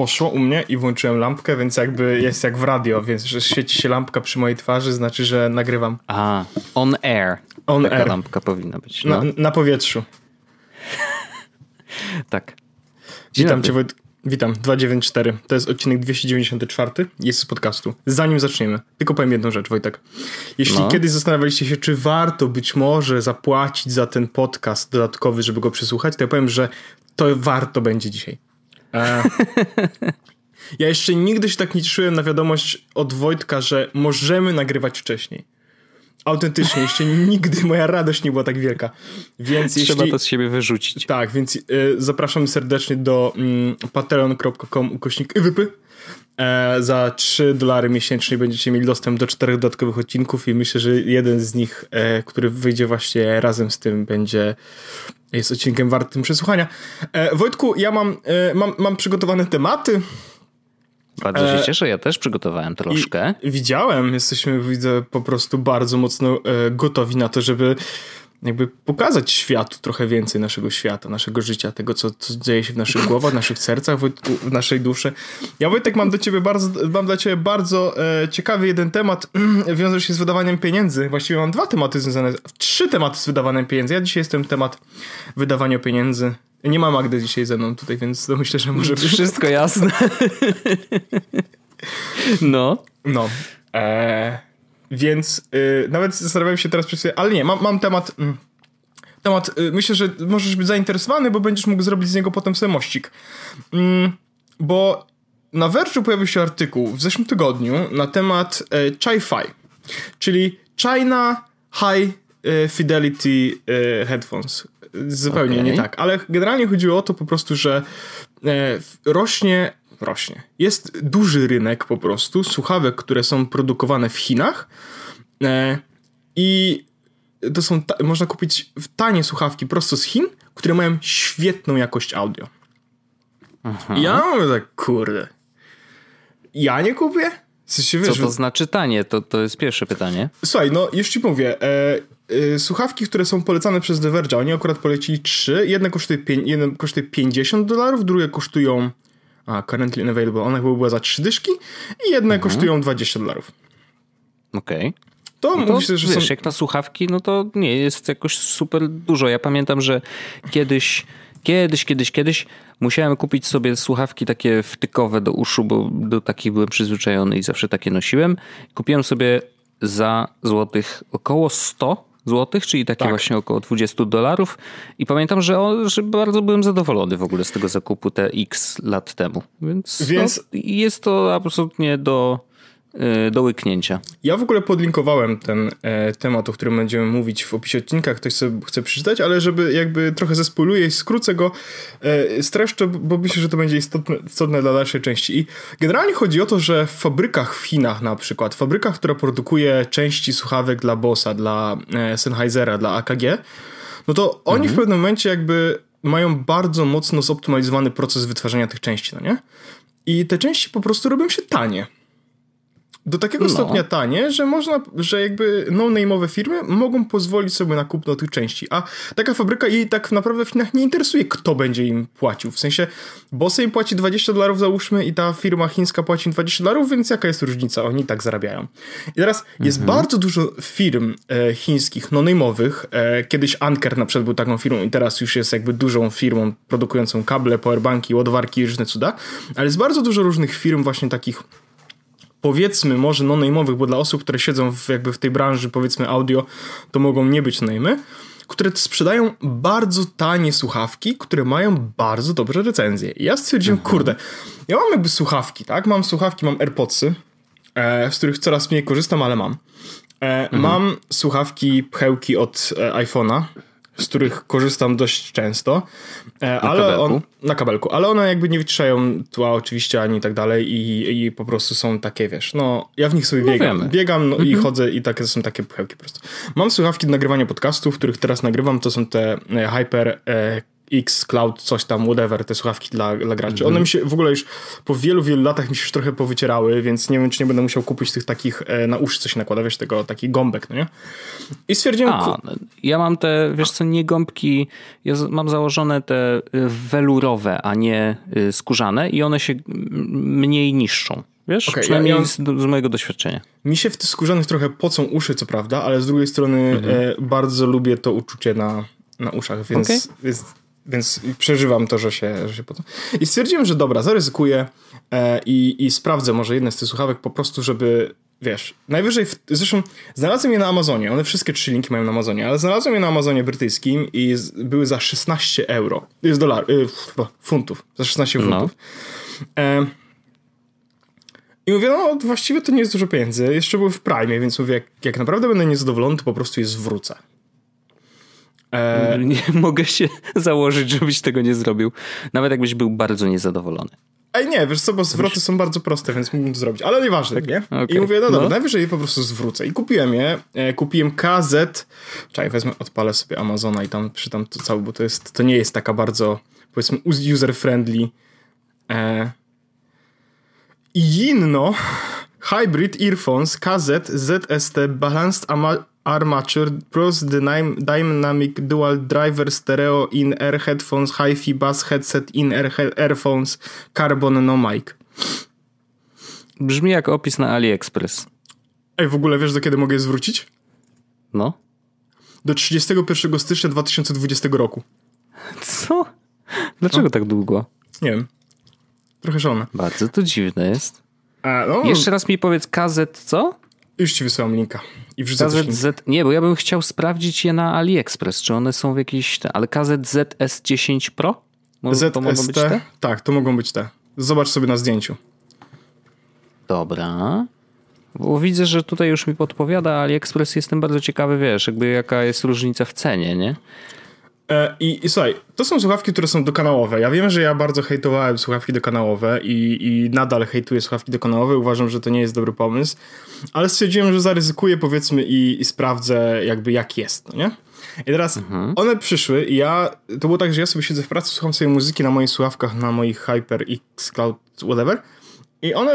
poszło u mnie i włączyłem lampkę, więc jakby jest jak w radio, więc że świeci się lampka przy mojej twarzy, znaczy, że nagrywam. A, on air. On Taka air. lampka powinna być. No. Na, na powietrzu. Tak. Dzień Witam cię, Wojt. Witam, 294. To jest odcinek 294. Jest z podcastu. Zanim zaczniemy, tylko powiem jedną rzecz, Wojtek. Jeśli No. kiedyś zastanawialiście się, czy warto być może zapłacić za ten podcast dodatkowy, żeby go przesłuchać, to ja powiem, że to warto będzie dzisiaj. E, ja jeszcze nigdy się tak nie cieszyłem na wiadomość od Wojtka, że możemy nagrywać wcześniej. Autentycznie, jeszcze nigdy moja radość nie była tak wielka. Więc Trzeba jeśli... to z siebie wyrzucić. Tak, więc y, zapraszam serdecznie do mm, patreon.com ukośnik. E, za 3 dolary miesięcznie będziecie mieli dostęp do czterech dodatkowych odcinków i myślę, że jeden z nich, e, który wyjdzie właśnie razem z tym, będzie jest odcinkiem wartym przesłuchania. E, Wojtku, ja mam, e, mam, mam przygotowane tematy. Bardzo się E, cieszę, ja też przygotowałem troszkę. I widziałem, jesteśmy, widzę, po prostu bardzo mocno e, gotowi na to, żeby jakby pokazać światu trochę więcej naszego świata, naszego życia, tego, co, co dzieje się w naszych głowach, w naszych sercach, Wojtku, w naszej duszy. Ja, Wojtek, mam do ciebie bardzo, mam dla ciebie bardzo e, ciekawy jeden temat, wiąże się z wydawaniem pieniędzy. Właściwie mam dwa tematy związane, trzy tematy z wydawaniem pieniędzy. Ja dzisiaj jestem temat wydawania pieniędzy. Nie ma Magdy dzisiaj ze mną tutaj, więc to myślę, że może być... Wszystko jasne. no. No. E, więc y, nawet zastanawiałem się teraz przez chwilę, ale nie, mam, mam temat. Mm, temat, y, myślę, że możesz być zainteresowany, bo będziesz mógł zrobić z niego potem sobie mościk. Mm, bo na Verge'u pojawił się artykuł w zeszłym tygodniu na temat e, Chi-Fi, czyli China High e, Fidelity Headphones. Zupełnie Okej. nie tak, ale generalnie chodziło o to po prostu, że rośnie, rośnie. Jest duży rynek po prostu słuchawek, które są produkowane w Chinach e, i to są, ta- można kupić w tanie słuchawki prosto z Chin, które mają świetną jakość audio. I ja mówię tak, kurde, ja nie kupię? W sensie, Co wiesz, to znaczy tanie? To, to jest pierwsze pytanie. Słuchaj, no już ci mówię, e, e, słuchawki, które są polecane przez The Verge, oni akurat polecili trzy. Jedne kosztuje, jedne kosztuje 50 dolarów, drugie kosztują a, currently unavailable, one chyba były za trzy dyszki i jedne kosztują 20 dolarów. Okej. To, No to myślę, że wiesz, są... jak na słuchawki, no to nie jest jakoś super dużo. Ja pamiętam, że kiedyś, kiedyś, kiedyś, kiedyś musiałem kupić sobie słuchawki takie wtykowe do uszu, bo do takich byłem przyzwyczajony i zawsze takie nosiłem. Kupiłem sobie za złotych około 100 złotych, czyli takie Tak. właśnie około 20 dolarów. I pamiętam, że, o, że bardzo byłem zadowolony w ogóle z tego zakupu te x lat temu. Więc, Więc- No, jest to absolutnie do, do łyknięcia. Ja w ogóle podlinkowałem ten e, temat, o którym będziemy mówić w opisie odcinka, ktoś sobie chce przeczytać, ale żeby jakby trochę zespoluję i skrócę go, e, streszczę, bo myślę, że to będzie istotne, istotne dla dalszej części. I generalnie chodzi o to, że w fabrykach w Chinach na przykład, fabrykach, która produkuje części słuchawek dla Bossa, dla e, Sennheisera, dla AKG, no to oni w pewnym momencie jakby mają bardzo mocno zoptymalizowany proces wytwarzania tych części, no nie? I te części po prostu robią się tanie. Do takiego No. stopnia tanie, że można, że jakby no-name'owe firmy mogą pozwolić sobie na kupno tych części, a taka fabryka jej tak naprawdę w Chinach nie interesuje, kto będzie im płacił. W sensie, Bossy im płaci 20 dolarów załóżmy i ta firma chińska płaci im 20 dolarów, więc jaka jest różnica? Oni tak zarabiają. I teraz jest bardzo dużo firm e, chińskich no-name'owych. E, kiedyś Anker na przykład był taką firmą i teraz już jest jakby dużą firmą produkującą kable, powerbanki, ładowarki i różne cuda, ale jest bardzo dużo różnych firm właśnie takich powiedzmy może no-name'owych, bo dla osób, które siedzą w, jakby w tej branży powiedzmy audio, to mogą nie być name'y, które sprzedają bardzo tanie słuchawki, które mają bardzo dobre recenzje. I ja stwierdziłem, kurde, ja mam jakby słuchawki, tak? Mam słuchawki, mam AirPodsy, e, z których coraz mniej korzystam, ale mam. E, Mam słuchawki pchełki od e, iPhone'a, z których korzystam dość często, e, ale kabelku? on na kabelku, ale one jakby nie wyciszają tła oczywiście ani tak dalej i, i po prostu są takie, wiesz, no ja w nich sobie biegam, wiemy. biegam no, i chodzę i takie są takie pchełki po prostu. Mam słuchawki do nagrywania podcastów, których teraz nagrywam, to są te e, Hyper e, X, Cloud, coś tam, whatever, te słuchawki dla, dla graczy. Mhm. One mi się w ogóle już po wielu, wielu latach mi się już trochę powycierały, więc nie wiem, czy nie będę musiał kupić tych takich e, na uszy, co się nakłada, wiesz, tego, taki gąbek, no nie? I stwierdziłem... A, ku- ja mam te, wiesz co, nie gąbki, ja mam założone te y, welurowe, a nie y, skórzane i one się mniej niszczą. Wiesz, Okej, przynajmniej ja- ja- z, z mojego doświadczenia. Mi się w tych skórzanych trochę pocą uszy, co prawda, ale z drugiej strony Mhm. e, bardzo lubię to uczucie na, na uszach, więc, Okej. więc, więc przeżywam to, że się, że się pocą. I stwierdziłem, że dobra, zaryzykuję e, i, i sprawdzę może jedne z tych słuchawek po prostu, żeby wiesz, najwyżej, w, zresztą znalazłem je na Amazonie, one wszystkie trzy linki mają na Amazonie, ale znalazłem je na Amazonie brytyjskim i z, były za 16 euro, jest dolar, y, funtów, za 16 No. funtów. E, i mówię, no właściwie to nie jest dużo pieniędzy. Jeszcze były w Prime, więc mówię, jak, jak naprawdę będę niezadowolony, to po prostu je zwrócę. E, Nie mogę się założyć, żebyś tego nie zrobił. Nawet jakbyś był bardzo niezadowolony. Ej, nie, wiesz co, bo zwroty są bardzo proste, więc mógłbym to zrobić. Ale nieważne, nie? okej. I mówię, no dobra, No. najwyżej je po prostu zwrócę. I kupiłem je. E, kupiłem KZ. Czekaj, wezmę, odpalę sobie Amazona i tam czytam to całe, bo to jest, to nie jest taka bardzo, powiedzmy, user-friendly. E, Inno Hybrid Earphones KZ ZST Balanced Ama- Armature Plus Dynam- Dynamic Dual Driver Stereo In-Air Headphones Hi-Fi Bass Headset In-Air Earphones Carbon No Mic. Brzmi jak opis na AliExpress. Ej, w ogóle wiesz do kiedy mogę je zwrócić? No. Do 31 stycznia 2020 roku. Co? Dlaczego tak długo? Nie wiem. Trochę szalone. Bardzo to dziwne jest. A, no, Jeszcze raz mi powiedz KZ co? Już ci wysyłam linka. I wrzucę. KZZ. Nie, bo ja bym chciał sprawdzić je na AliExpress, czy one są w jakiejś. te- Ale KZZS10 Pro? Mo- To mogą być ZST? te? Tak, to mogą być te. Zobacz sobie na zdjęciu. Dobra. Bo widzę, że tutaj już mi podpowiada AliExpress. Jestem bardzo ciekawy, wiesz, jakby jaka jest różnica w cenie, nie? E, I, I słuchaj, to są słuchawki, które są dokanałowe. Ja wiem, że ja bardzo hejtowałem słuchawki dokanałowe i, i nadal hejtuję słuchawki dokanałowe. Uważam, że to nie jest dobry pomysł, ale stwierdziłem, że zaryzykuję powiedzmy i, i sprawdzę jakby jak jest, no nie? I teraz one przyszły i ja, to było tak, że ja sobie siedzę w pracy, słucham sobie muzyki na moich słuchawkach, na moich Hyper X Cloud, whatever. I one,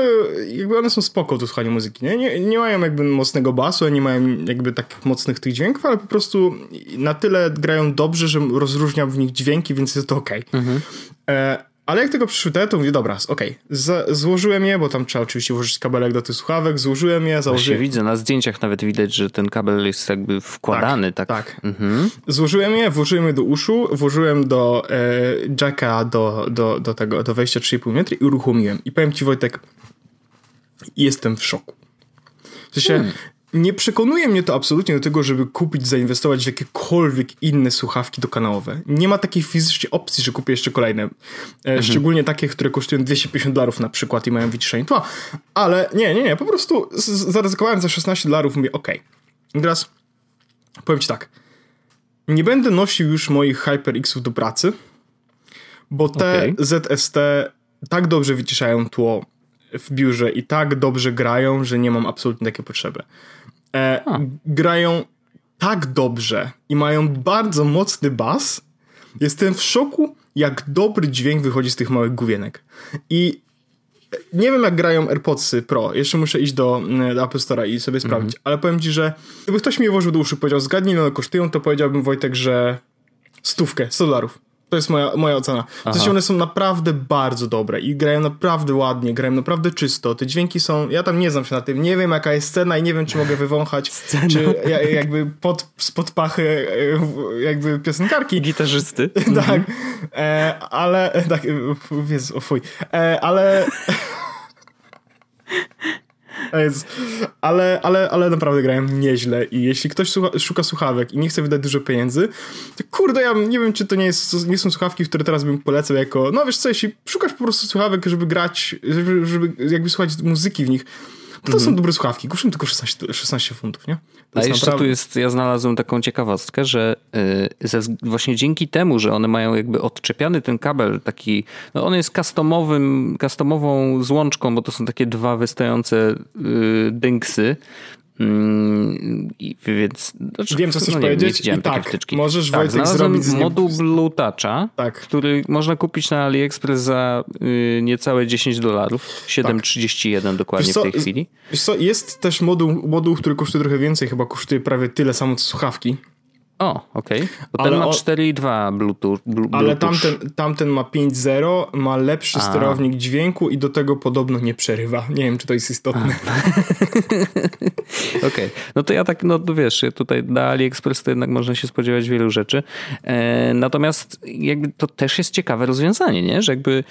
jakby one są spoko do słuchania muzyki, nie? nie? Nie mają jakby mocnego basu, nie mają jakby tak mocnych tych dźwięków, ale po prostu na tyle grają dobrze, że rozróżniam w nich dźwięki, więc jest to okej. E, ale jak tego przyszły te, to mówię, dobra, okej. Z- Złożyłem je, bo tam trzeba oczywiście włożyć kabelek do tych słuchawek, złożyłem je, Właśnie założyłem... widzę, na zdjęciach nawet widać, że ten kabel jest jakby wkładany, tak? tak. Mhm. Złożyłem je, włożyłem je do uszu, włożyłem do e, jacka, do, do, do tego, do wejścia 3,5 metra i uruchomiłem. I powiem ci Wojtek, jestem w szoku. W sensie, Hmm. Nie przekonuje mnie to absolutnie do tego, żeby kupić, zainwestować w jakiekolwiek inne słuchawki dokanałowe. Nie ma takiej fizycznie opcji, że kupię jeszcze kolejne. E, Mhm. Szczególnie takie, które kosztują 250 dolarów na przykład i mają wyciszenie tła. Ale nie, nie, nie, po prostu zaryzykowałem za 16 dolarów, mówię, okej. I Teraz powiem ci tak. Nie będę nosił już moich HyperXów do pracy, bo te Okej. ZST tak dobrze wyciszają tło w biurze i tak dobrze grają, że nie mam absolutnie takiej potrzeby. E, grają tak dobrze i mają bardzo mocny bas. Jestem w szoku, jak dobry dźwięk wychodzi z tych małych główienek. I nie wiem, jak grają AirPodsy Pro. Jeszcze muszę iść do, mm, do Apple Store'a i sobie sprawdzić. Ale powiem ci, że gdyby ktoś mi je włożył do uszu i powiedział, zgadnij, one kosztują, to powiedziałbym, Wojtek, że stówkę, 100 dolarów. To jest moja, moja ocena. W sensie one są naprawdę bardzo dobre i grają naprawdę ładnie, grają naprawdę czysto. Te dźwięki są, ja tam nie znam się na tym, nie wiem jaka jest scena i nie wiem, czy mogę wywąchać, czy ja, jakby pod, spod pachy e, jakby piosenkarki. Gitarzysty. Tak, e, ale e, tak, e, Jezu, o fuj, e, ale. ale, ale, ale naprawdę grają nieźle i jeśli ktoś słucha, szuka słuchawek i nie chce wydać dużo pieniędzy, to kurde, ja nie wiem, czy to nie, jest, nie są słuchawki, które teraz bym polecał jako, no wiesz co, jeśli szukasz po prostu słuchawek, żeby grać, żeby, żeby jakby słuchać muzyki w nich, to, to są dobre słuchawki, kosztują tylko 16, 16 funtów, nie? To A jeszcze tu jest, ja znalazłem taką ciekawostkę, że y, ze, właśnie dzięki temu, że one mają jakby odczepiany ten kabel taki, no on jest customowym, customową złączką, bo to są takie dwa wystające y, dynksy Mm, więc, znaczy, Wiem, co chcesz no, powiedzieć. I tak, wtyczki. możesz tak, Wojtek zrobić z moduł Blue Toucha, tak. który można kupić na AliExpress za y, niecałe 10 dolarów. 7,31 tak. dokładnie w tej chwili. Co, jest też moduł, moduł, który kosztuje trochę więcej, chyba kosztuje prawie tyle samo co słuchawki. O, okej. Okay. Bo ten ma 4.2 Bluetooth. Bluetooth. Ale tamten, tamten ma 5.0, ma lepszy A. sterownik dźwięku i do tego podobno nie przerywa. Nie wiem, czy to jest istotne. okej. Okay. No to ja tak, no wiesz, tutaj na AliExpress to jednak można się spodziewać wielu rzeczy. E, natomiast jakby to też jest ciekawe rozwiązanie, nie? Że jakby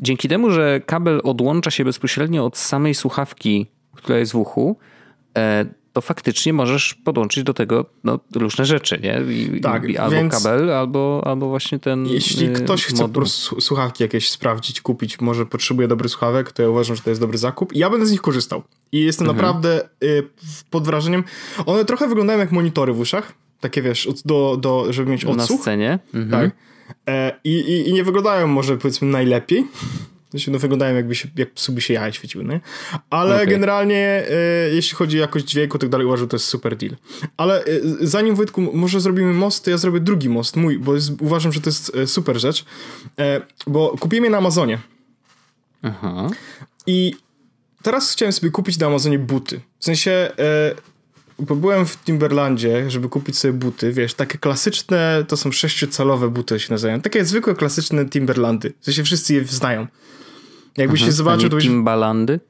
dzięki temu, że kabel odłącza się bezpośrednio od samej słuchawki, która jest w uchu, e, to faktycznie możesz podłączyć do tego no, różne rzeczy, nie? I, tak, i albo kabel, albo, albo właśnie ten. Jeśli y, ktoś chce po prostu słuchawki jakieś sprawdzić, kupić, może potrzebuje dobrych słuchawek, to ja uważam, że to jest dobry zakup. I ja będę z nich korzystał. I jestem mhm. naprawdę y, pod wrażeniem. One trochę wyglądają jak monitory w uszach. Takie wiesz, do, do, żeby mieć odsłuch. Na scenie. Mhm. Tak. E, i, i, I nie wyglądają może powiedzmy najlepiej Znaczy, no wyglądają jakby się, jak psu by się jaja świeciły, nie? Ale okay. generalnie y, jeśli chodzi o jakość dźwięku, tak dalej uważam, że to jest super deal. Ale y, zanim Wojtku, może zrobimy most, to ja zrobię drugi most, mój, bo jest, uważam, że to jest y, super rzecz, bo kupiłem je na Amazonie. Aha. I teraz chciałem sobie kupić na Amazonie buty. W sensie bo byłem w Timberlandzie, żeby kupić sobie buty, wiesz, takie klasyczne, to są sześciocalowe buty się nazywają, takie zwykłe, klasyczne Timberlandy, w sensie wszyscy je znają. Jakbyś się zobaczył, to byś... Timbalandy?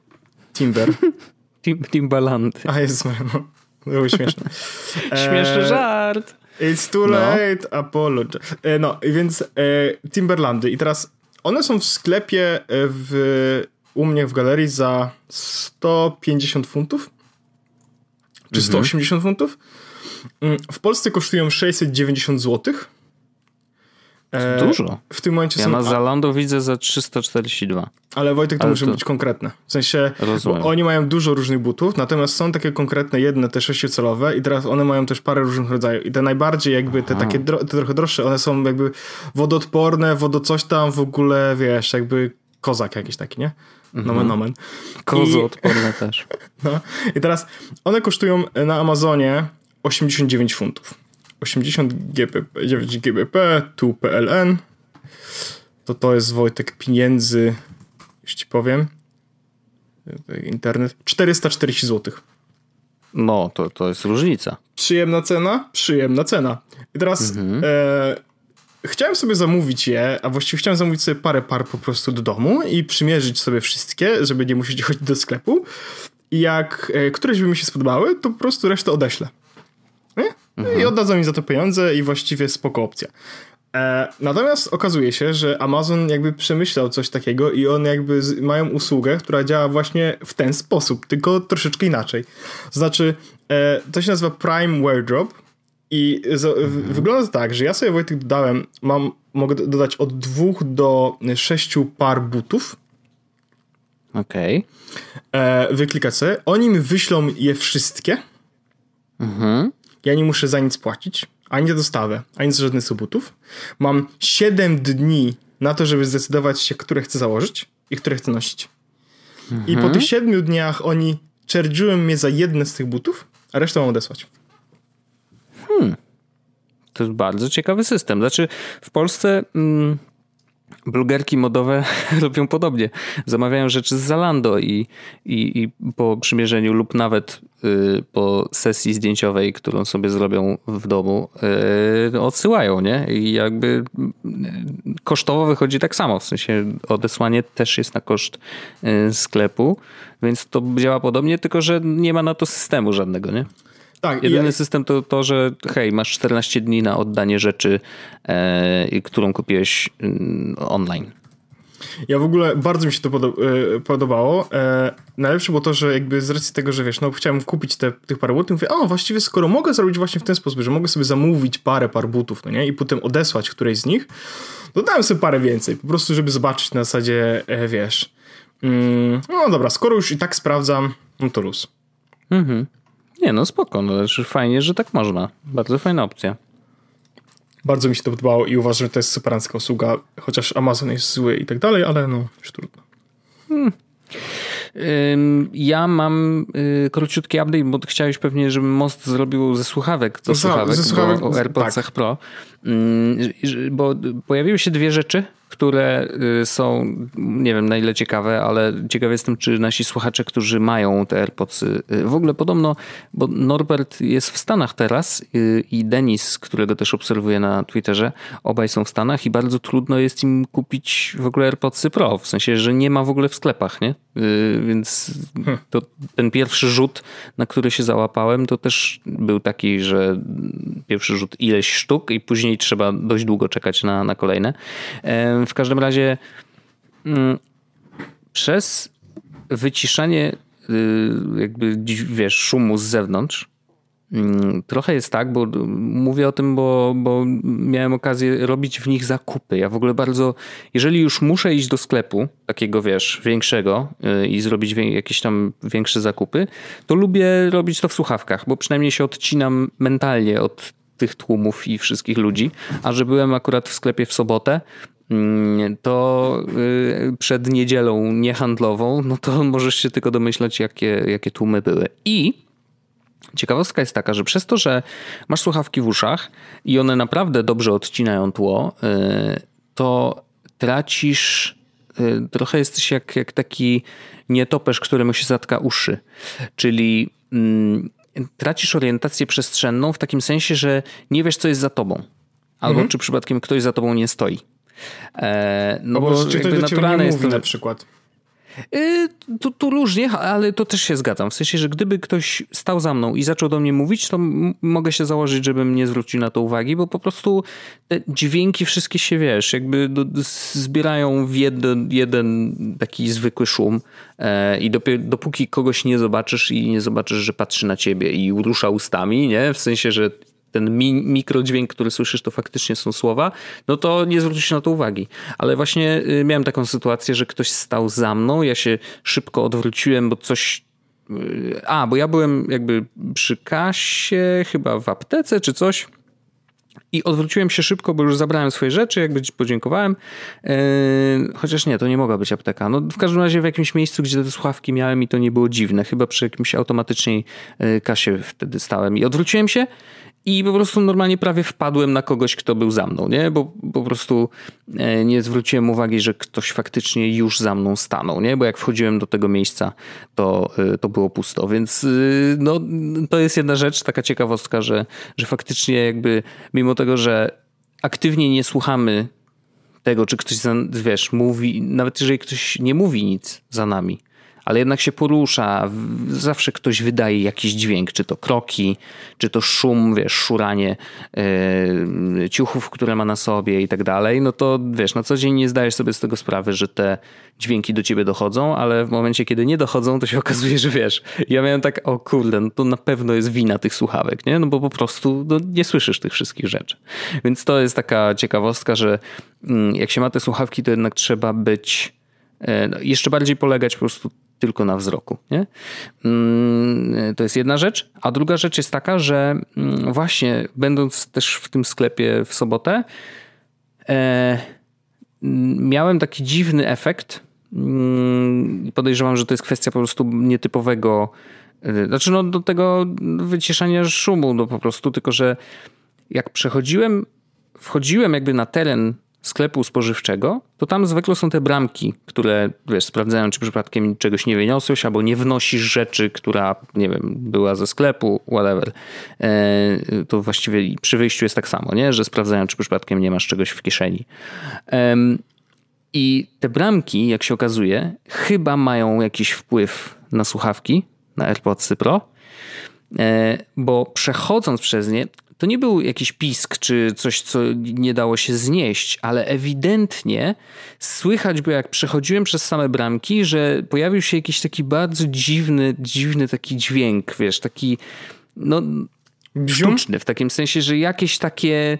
Timber. Tim, Timbalandy. A jest, no. To śmieszne. Śmieszny e, żart. It's too no. late, no. apologize. E, no, więc e, Timberlandy. I teraz one są w sklepie e, w, u mnie w galerii za 150 funtów. Czy 180 mhm. funtów. Mm, w Polsce kosztują 690 złotych. E, dużo. W tym momencie ja są... na Zalando widzę za 342. Ale Wojtek, to Ale musi to... być konkretne. W sensie, oni mają dużo różnych butów, natomiast są takie konkretne, jedne te sześciocelowe i teraz one mają też parę różnych rodzajów. I te najbardziej jakby, te Aha. takie dro... te trochę droższe, one są jakby wodoodporne, wodocoś tam, w ogóle, wiesz, jakby kozak jakiś taki, nie? Nomen, mhm. nomen. Kozoodporne I... też. No. I teraz one kosztują na Amazonie 89 funtów. 80 GBP, 9 GBP, tu PLN. To to jest Wojtek pieniędzy, już ci powiem. Internet. 440 zł. No, to, to jest różnica. Przyjemna cena? Przyjemna cena. I teraz mhm. e, chciałem sobie zamówić je, a właściwie chciałem zamówić sobie parę par po prostu do domu i przymierzyć sobie wszystkie, żeby nie musieć chodzić do sklepu. I jak e, któreś by mi się spodobały, to po prostu resztę odeślę. Nie? Mhm. I oddadzą mi za to pieniądze i właściwie spoko opcja. E, natomiast okazuje się, że Amazon jakby przemyślał coś takiego i on jakby z, mają usługę, która działa właśnie w ten sposób, tylko troszeczkę inaczej. Znaczy, e, to się nazywa Prime Wardrobe i z, mhm. wygląda to tak, że ja sobie Wojtek dodałem, mam, mogę dodać od dwóch do sześciu par butów. Okej. Okay. E, wyklikać sobie. Oni mi wyślą je wszystkie. Mhm. Ja nie muszę za nic płacić, ani za dostawę, ani za żadnych subutów. Mam 7 dni na to, żeby zdecydować się, które chcę założyć i które chcę nosić. Mhm. I po tych 7 dniach oni charge'ują mnie za jedne z tych butów, a resztę mam odesłać. Hmm. To jest bardzo ciekawy system. Znaczy, w Polsce. Mm blogerki modowe robią podobnie. Zamawiają rzeczy z Zalando i, i, i po przymierzeniu lub nawet y, po sesji zdjęciowej, którą sobie zrobią w domu, y, odsyłają, nie? I jakby y, kosztowo wychodzi tak samo, w sensie odesłanie też jest na koszt y, sklepu, więc to działa podobnie, tylko że nie ma na to systemu żadnego, nie? Tak, Jedyny ja... system to to, że hej, masz 14 dni na oddanie rzeczy, e, którą kupiłeś mm, online. Ja w ogóle bardzo mi się to e, podobało. E, najlepsze było to, że jakby z racji tego, że wiesz, no chciałem kupić te, tych parę butów, mówię, o właściwie skoro mogę zrobić właśnie w ten sposób, że mogę sobie zamówić parę par butów, no nie? I potem odesłać którejś z nich, dodałem sobie parę więcej, po prostu żeby zobaczyć na zasadzie, e, wiesz, mm, no dobra, skoro już i tak sprawdzam, no to luz. Mhm. Nie, no spoko, no fajnie, że tak można. Bardzo fajna opcja. Bardzo mi się to podobało i uważam, że to jest superancka usługa, chociaż Amazon jest zły i tak dalej, ale no, już trudno. Hmm. Ja mam y, króciutki update, bo chciałeś pewnie, żebym most zrobił ze słuchawek do słuchawek, ze słuchawek o AirPodsach tak. Pro. Bo pojawiły się dwie rzeczy które y, są, nie wiem na ile ciekawe, ale ciekawy jestem, czy nasi słuchacze, którzy mają te AirPodsy, y, w ogóle podobno, bo Norbert jest w Stanach teraz y, i Denis, którego też obserwuję na Twitterze, obaj są w Stanach i bardzo trudno jest im kupić w ogóle AirPodsy Pro, w sensie, że nie ma w ogóle w sklepach, nie? Więc to ten pierwszy rzut, na który się załapałem, to też był taki, że pierwszy rzut ileś sztuk i później trzeba dość długo czekać na, na kolejne. W każdym razie mm, przez wyciszanie y, jakby wiesz, szumu z zewnątrz mm, Trochę jest tak, bo mówię o tym, bo, bo miałem okazję robić w nich zakupy. Ja w ogóle bardzo, jeżeli już muszę iść do sklepu, takiego wiesz, większego y, i zrobić jakieś tam większe zakupy, to lubię robić to w słuchawkach, bo przynajmniej się odcinam mentalnie od tych tłumów i wszystkich ludzi. A że byłem akurat w sklepie w sobotę, to y, przed niedzielą niehandlową, no to możesz się tylko domyślać, jakie, jakie tłumy były. I Ciekawostka jest taka, że przez to, że masz słuchawki w uszach i one naprawdę dobrze odcinają tło, y, to tracisz, y, trochę jesteś jak, jak taki nietoperz, któremu się zatka uszy. Czyli mm, tracisz orientację przestrzenną w takim sensie, że nie wiesz, co jest za tobą. Albo mhm. czy przypadkiem ktoś za tobą nie stoi. E, no bo, bo czy ktoś do nie mówi to... na przykład. Y, tu, tu różnie, ale to też się zgadzam. W sensie, że gdyby ktoś stał za mną i zaczął do mnie mówić, to mogę się założyć, żebym nie zwrócił na to uwagi, bo po prostu te dźwięki wszystkie się, wiesz, jakby zbierają w jeden, jeden taki zwykły szum e, i dopóki kogoś nie zobaczysz i nie zobaczysz, że patrzy na ciebie i rusza ustami, nie? W sensie, że ten mi, mikrodźwięk, który słyszysz, to faktycznie są słowa, no to nie zwrócisz na to uwagi. Ale właśnie y, miałem taką sytuację, że ktoś stał za mną, ja się szybko odwróciłem, bo coś y, a, bo ja byłem jakby przy kasie, chyba w aptece czy coś. I odwróciłem się szybko, bo już zabrałem swoje rzeczy, jakby podziękowałem. Yy, chociaż nie, to nie mogła być apteka. No, w każdym razie w jakimś miejscu, gdzie te słuchawki miałem i to nie było dziwne. Chyba przy jakimś automatycznej kasie wtedy stałem. I odwróciłem się i po prostu normalnie prawie wpadłem na kogoś, kto był za mną, nie? Bo po prostu e, nie zwróciłem uwagi, że ktoś faktycznie już za mną stanął, nie? Bo jak wchodziłem do tego miejsca, to, e, to było pusto. Więc e, no, to jest jedna rzecz, taka ciekawostka, że, że faktycznie jakby mimo tego, że aktywnie nie słuchamy tego, czy ktoś, wiesz, mówi, nawet jeżeli ktoś nie mówi nic za nami, ale jednak się porusza. Zawsze ktoś wydaje jakiś dźwięk, czy to kroki, czy to szum, wiesz, szuranie yy, ciuchów, które ma na sobie i tak dalej. No to wiesz, na co dzień nie zdajesz sobie z tego sprawy, że te dźwięki do ciebie dochodzą, ale w momencie, kiedy nie dochodzą, to się okazuje, że wiesz, ja miałem tak, o kurde, no to na pewno jest wina tych słuchawek, nie? No bo po prostu no, nie słyszysz tych wszystkich rzeczy. Więc to jest taka ciekawostka, że mm, jak się ma te słuchawki, to jednak trzeba być e, no, jeszcze bardziej polegać po prostu tylko na wzroku. Nie? Mm, to jest jedna rzecz. A druga rzecz jest taka, że mm, właśnie będąc też w tym sklepie w sobotę, e, miałem taki dziwny efekt. Mm, podejrzewam, że to jest kwestia po prostu nietypowego, e, znaczy no do tego wyciszania szumu, no po prostu, tylko że jak przechodziłem, wchodziłem jakby na teren sklepu spożywczego, to tam zwykle są te bramki, które wiesz, sprawdzają, czy przypadkiem czegoś nie wyniosłeś, albo nie wnosisz rzeczy, która, nie wiem, była ze sklepu, whatever. E, to właściwie przy wyjściu jest tak samo, nie? że sprawdzają, czy przypadkiem nie masz czegoś w kieszeni. I te bramki, jak się okazuje, chyba mają jakiś wpływ na słuchawki, na AirPodsy Pro, e, bo przechodząc przez nie, to nie był jakiś pisk czy coś, co nie dało się znieść, ale ewidentnie słychać było, jak przechodziłem przez same bramki, że pojawił się jakiś taki bardzo dziwny, dziwny taki dźwięk, wiesz, taki no sztuczny, w takim sensie, że jakieś takie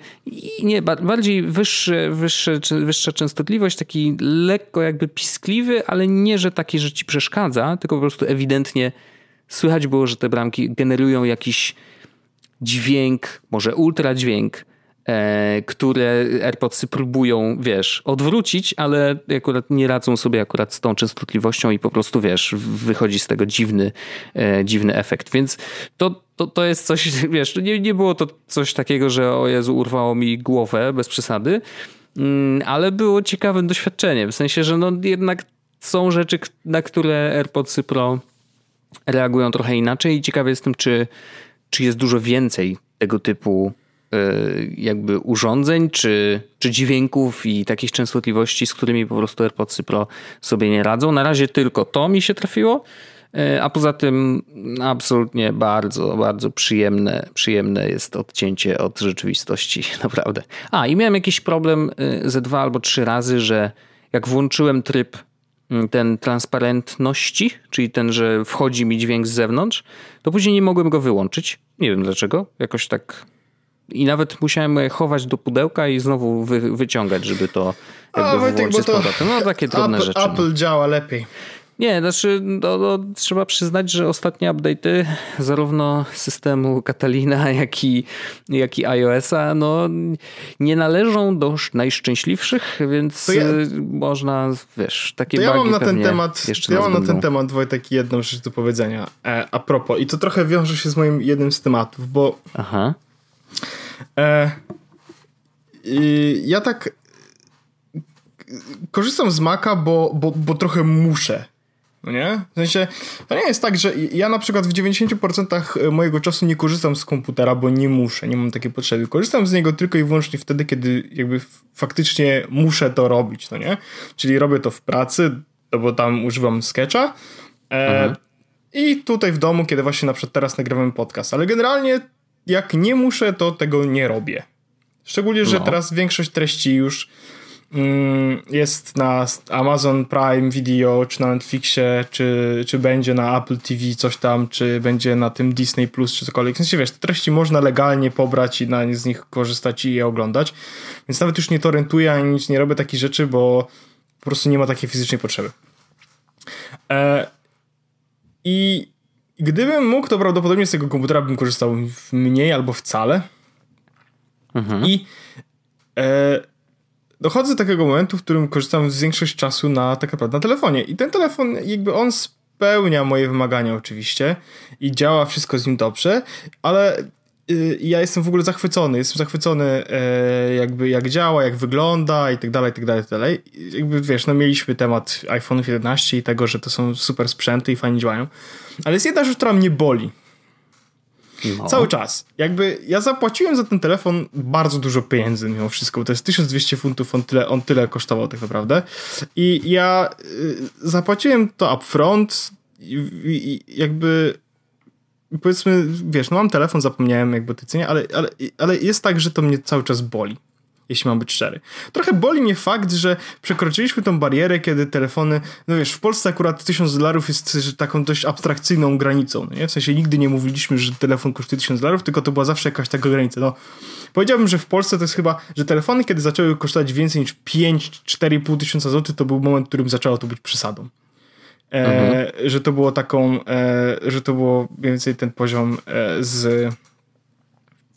nie, bardziej wyższe, wyższe, wyższa częstotliwość, taki lekko jakby piskliwy, ale nie, że taki, że ci przeszkadza, tylko po prostu ewidentnie słychać było, że te bramki generują jakiś dźwięk, może ultradźwięk, e, które AirPodsy próbują, wiesz, odwrócić, ale akurat nie radzą sobie akurat z tą częstotliwością i po prostu, wiesz, wychodzi z tego dziwny, e, dziwny efekt. Więc to, to, to jest coś, wiesz, nie, nie było to coś takiego, że o Jezu, urwało mi głowę bez przesady, mm, ale było ciekawym doświadczeniem. W sensie, że no jednak są rzeczy, na które AirPodsy Pro reagują trochę inaczej i ciekawy jestem, czy, czy jest dużo więcej tego typu e, jakby urządzeń, czy, czy dźwięków i takich częstotliwości, z którymi po prostu AirPodsy Pro sobie nie radzą. Na razie tylko to mi się trafiło, e, a poza tym absolutnie bardzo, bardzo przyjemne, przyjemne jest odcięcie od rzeczywistości, naprawdę. A i miałem jakiś problem e, ze dwa albo trzy razy, że jak włączyłem tryb ten transparentności, czyli ten, że wchodzi mi dźwięk z zewnątrz, to później nie mogłem go wyłączyć. Nie wiem dlaczego. Jakoś tak. I nawet musiałem chować do pudełka i znowu wy, wyciągać, żeby to jakby A, Wojtek, z powrotem. No takie trudne Apple, rzeczy. No. Apple no. działa lepiej. Nie, znaczy no, no, trzeba przyznać, że ostatnie update'y zarówno systemu Catalina, jak i, jak i iOS-a no, nie należą do najszczęśliwszych, więc ja, można, wiesz, takie to ja mam na ten temat, Ja mam na ten temat, Wojtek, jedną rzecz do powiedzenia. E, a propos, i to trochę wiąże się z moim jednym z tematów, bo Aha. E, ja tak korzystam z Maca, bo, bo, bo trochę muszę. No nie? W sensie, to nie jest tak, że ja na przykład w 90% mojego czasu nie korzystam z komputera, bo nie muszę, nie mam takiej potrzeby. Korzystam z niego tylko i wyłącznie wtedy, kiedy jakby faktycznie muszę to robić, no nie? Czyli robię to w pracy, no bo tam używam Sketcha e, mhm. i tutaj w domu, kiedy właśnie na przykład teraz nagrywam podcast, ale generalnie jak nie muszę, to tego nie robię. Szczególnie, że no. teraz większość treści już jest na Amazon Prime Video, czy na Netflixie, czy, czy będzie na Apple TV coś tam, czy będzie na tym Disney Plus, czy cokolwiek. W sensie, wiesz, te treści można legalnie pobrać i na, z nich korzystać i je oglądać. Więc nawet już nie to rentuję, ani nic nie robię takich rzeczy, bo po prostu nie ma takiej fizycznej potrzeby. E, I gdybym mógł, to prawdopodobnie z tego komputera bym korzystał mniej albo wcale. Mhm. I e, dochodzę do takiego momentu, w którym korzystam z większość czasu na tak naprawdę na telefonie. I ten telefon, jakby on spełnia moje wymagania oczywiście i działa wszystko z nim dobrze, ale y, ja jestem w ogóle zachwycony. Jestem zachwycony e, jakby jak działa, jak wygląda i tak dalej, i tak dalej, i tak dalej. Jakby wiesz, no mieliśmy temat iPhone 11 i tego, że to są super sprzęty i fajnie działają. Ale jest jedna rzecz, która mnie boli. No. Cały czas. Jakby ja zapłaciłem za ten telefon bardzo dużo pieniędzy mimo wszystko, to jest 1200 funtów, on tyle, on tyle kosztował tak naprawdę. I ja y, zapłaciłem to upfront i, i, jakby powiedzmy, wiesz, no mam telefon, zapomniałem jakby tej cenie, ale, ale, ale jest tak, że to mnie cały czas boli jeśli mam być szczery. Trochę boli mnie fakt, że przekroczyliśmy tą barierę, kiedy telefony, no wiesz, w Polsce akurat 1000 dolarów jest taką dość abstrakcyjną granicą, no nie? W sensie nigdy nie mówiliśmy, że telefon kosztuje 1000 dolarów, tylko to była zawsze jakaś taka granica. No, powiedziałbym, że w Polsce to jest chyba, że telefony, kiedy zaczęły kosztować więcej niż 5-4,5 tysiąca złotych, to był moment, w którym zaczęło to być przesadą. E, mhm. Że to było taką, e, że to było mniej więcej ten poziom e, z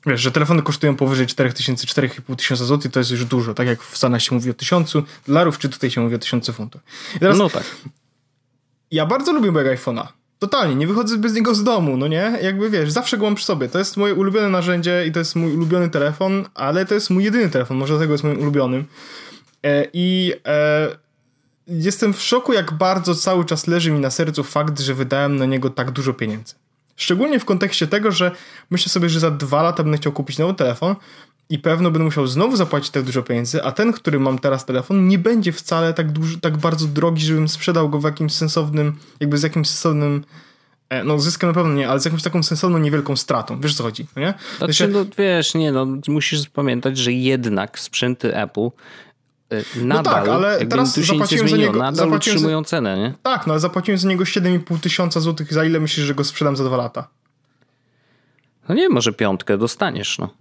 Wiesz, że telefony kosztują powyżej 4000, 4500 zł, to jest już dużo. Tak jak w Stanach się mówi o 1000 dolarów, czy tutaj się mówi o 1000 funtów. Teraz, no tak. Ja bardzo lubię mojego iPhone'a. Totalnie, nie wychodzę bez niego z domu, no nie? Jakby wiesz, zawsze go mam przy sobie. To jest moje ulubione narzędzie i to jest mój ulubiony telefon, ale to jest mój jedyny telefon, może dlatego jest moim ulubionym. E, I e, jestem w szoku, jak bardzo cały czas leży mi na sercu fakt, że wydałem na niego tak dużo pieniędzy. Szczególnie w kontekście tego, że myślę sobie, że za dwa lata będę chciał kupić nowy telefon i pewno będę musiał znowu zapłacić tak dużo pieniędzy, a ten, który mam teraz telefon, nie będzie wcale tak, duży, tak bardzo drogi, żebym sprzedał go w jakimś sensownym, jakby z jakimś sensownym e, no zyskiem na pewno nie, ale z jakąś taką sensowną, niewielką stratą. Wiesz co chodzi, no nie? Znaczy, no, wiesz, nie no, musisz pamiętać, że jednak sprzęty Apple nadal, no tak, ale teraz zapłaciłem za niego, nadal utrzymują za, cenę, nie? Tak, no ale zapłaciłem za niego 7,5 tysiąca złotych. Za ile myślisz, że go sprzedam za dwa lata? No nie, może piątkę dostaniesz, no.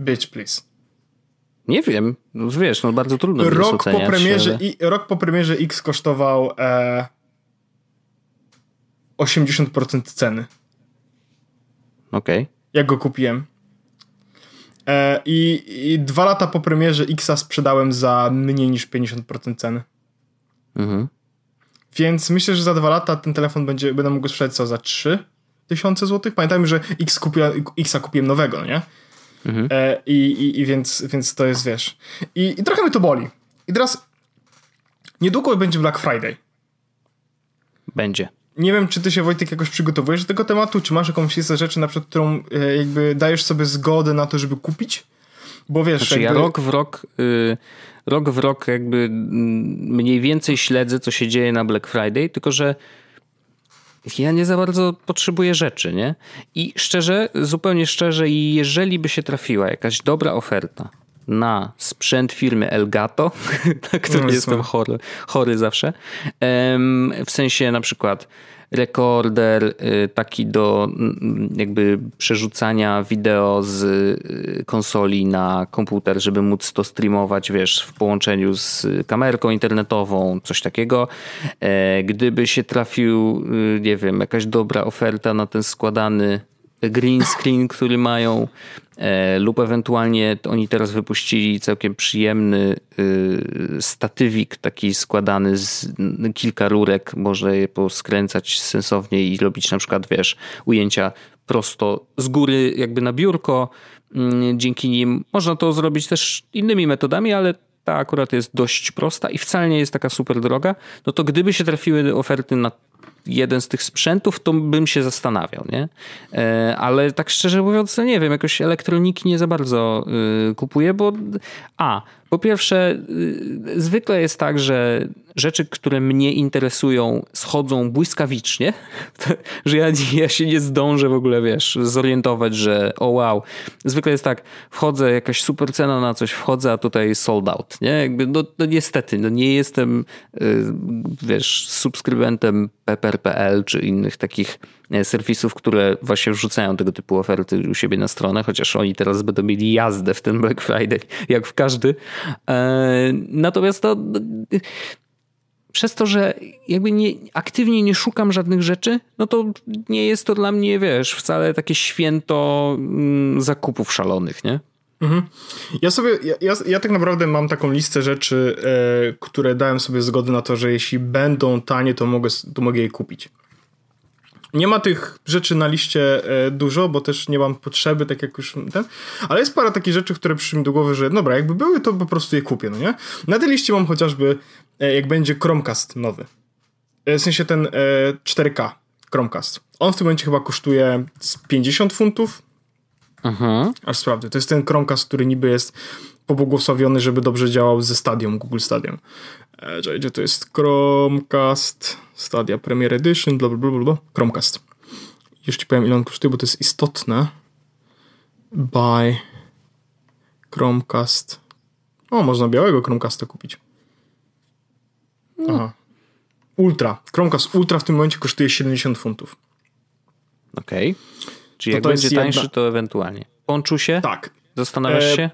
Bitch, please. Nie wiem, no, wiesz, no bardzo trudno rok oceniać, po premierze ale... i, Rok po premierze X kosztował e, 80% ceny. Okej. Okay. Jak go kupiłem. E, i, I dwa lata po premierze Xa sprzedałem za mniej niż 50% ceny. Mhm. Więc myślę, że za dwa lata ten telefon będzie, będę mógł sprzedać co, za 3 tysiące złotych? Pamiętajmy, że X kupiłem, Xa kupiłem nowego, no nie? Mhm. E, i, i, I więc, więc to jest, wiesz... I, I trochę mnie to boli. I teraz niedługo będzie Black Friday. Będzie. Nie wiem, czy ty się Wojtek jakoś przygotowujesz do tego tematu, czy masz jakąś listę rzeczy, na przykład, którą e, jakby dajesz sobie zgodę na to, żeby kupić? Bo wiesz, znaczy, jakby... ja rok w rok, y, rok w rok jakby mm, mniej więcej śledzę, co się dzieje na Black Friday, tylko że ja nie za bardzo potrzebuję rzeczy, nie? I szczerze, zupełnie szczerze, jeżeli by się trafiła jakaś dobra oferta na sprzęt firmy Elgato, na który no, jestem chory, chory zawsze, w sensie na przykład rekorder y, taki do jakby przerzucania wideo z y, konsoli na komputer, żeby móc to streamować, wiesz, w połączeniu z kamerką internetową, coś takiego. E, gdyby się trafił, y, nie wiem, jakaś dobra oferta na ten składany green screen, który mają, e, lub ewentualnie oni teraz wypuścili całkiem przyjemny y, statywik taki składany z kilka rurek, można je poskręcać sensownie i robić na przykład, wiesz, ujęcia prosto z góry jakby na biurko. Mm, dzięki nim można to zrobić też innymi metodami, ale ta akurat jest dość prosta i wcale nie jest taka super droga, no to gdyby się trafiły oferty na jeden z tych sprzętów, to bym się zastanawiał, nie? E, ale tak szczerze mówiąc, nie wiem, jakoś elektroniki nie za bardzo y, kupuję, bo a, po pierwsze, y, zwykle jest tak, że rzeczy, które mnie interesują, schodzą błyskawicznie, że ja, ja się nie zdążę w ogóle, wiesz, zorientować, że o wow. Zwykle jest tak, wchodzę, jakaś super cena na coś wchodzę, a tutaj sold out, nie? Jakby, no, no niestety, no nie jestem, y, wiesz, subskrybentem pepper.pl czy innych takich serwisów, które właśnie wrzucają tego typu oferty u siebie na stronę, chociaż oni teraz będą mieli jazdę w ten Black Friday, jak w każdy. E, natomiast to przez to, że jakby nie, aktywnie nie szukam żadnych rzeczy, no to nie jest to dla mnie, wiesz, wcale takie święto mm, zakupów szalonych, nie? Mhm. Ja sobie, ja, ja, ja, tak naprawdę mam taką listę rzeczy, e, które dałem sobie zgodę na to, że jeśli będą tanie, to mogę, to mogę je kupić. Nie ma tych rzeczy na liście e, dużo, bo też nie mam potrzeby, tak jak już ten, ale jest parę takich rzeczy, które przyszły mi do głowy, że dobra, jakby były, to po prostu je kupię, no nie? Na tej liście mam chociażby, e, jak będzie Chromecast nowy. E, w sensie ten 4K Chromecast. On w tym momencie chyba kosztuje 50 funtów. Mhm. Aż sprawdzę. To jest ten Chromecast, który niby jest pobłogosławiony, żeby dobrze działał ze Stadium, Google Stadium. Gdzie to jest Chromecast, Stadia Premier Edition, bla bla bla bla, Chromecast. Jeszcze powiem ile on kosztuje, bo to jest istotne. Buy Chromecast. O, można białego Chromecasta kupić. Aha. Ultra. Chromecast Ultra w tym momencie kosztuje 70 funtów. Okej. Okay. Czyli to jak to będzie tańszy, jedna... to ewentualnie. Połączu się? Tak. Zastanawiasz e... się?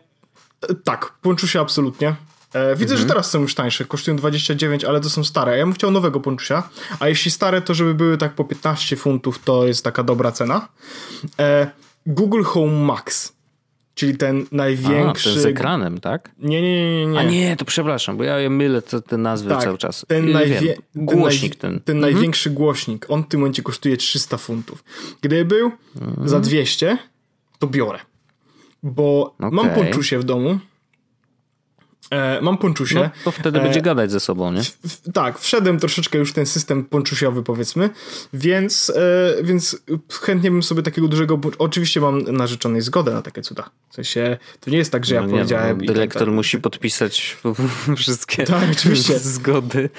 Tak, połączu się absolutnie. E, widzę, mhm. że teraz są już tańsze, kosztują 29, ale to są stare. Ja bym chciał nowego ponczusia, a jeśli stare, to żeby były tak po 15 funtów, to jest taka dobra cena. E, Google Home Max, czyli ten największy... A, ten z ekranem, tak? Nie, nie, nie, nie. A nie, to przepraszam, bo ja mylę te, te nazwy tak, cały czas. Ten, najwie... głośnik ten. Ten, ten mhm. największy głośnik, on w tym momencie kosztuje 300 funtów. Gdyby był mhm. za 200, to biorę. Bo okay. mam ponczusie w domu, E, mam ponczusie. No, to wtedy e, będzie gadać ze sobą, nie? W, tak, wszedłem troszeczkę już w ten system ponczusiowy, powiedzmy, więc, e, więc chętnie bym sobie takiego dużego. Oczywiście mam narzeczonej zgodę na takie cuda. W sensie, to nie jest tak, że ja no, powiedziałem. No, dyrektor tak, musi podpisać wszystkie tak, oczywiście. zgody.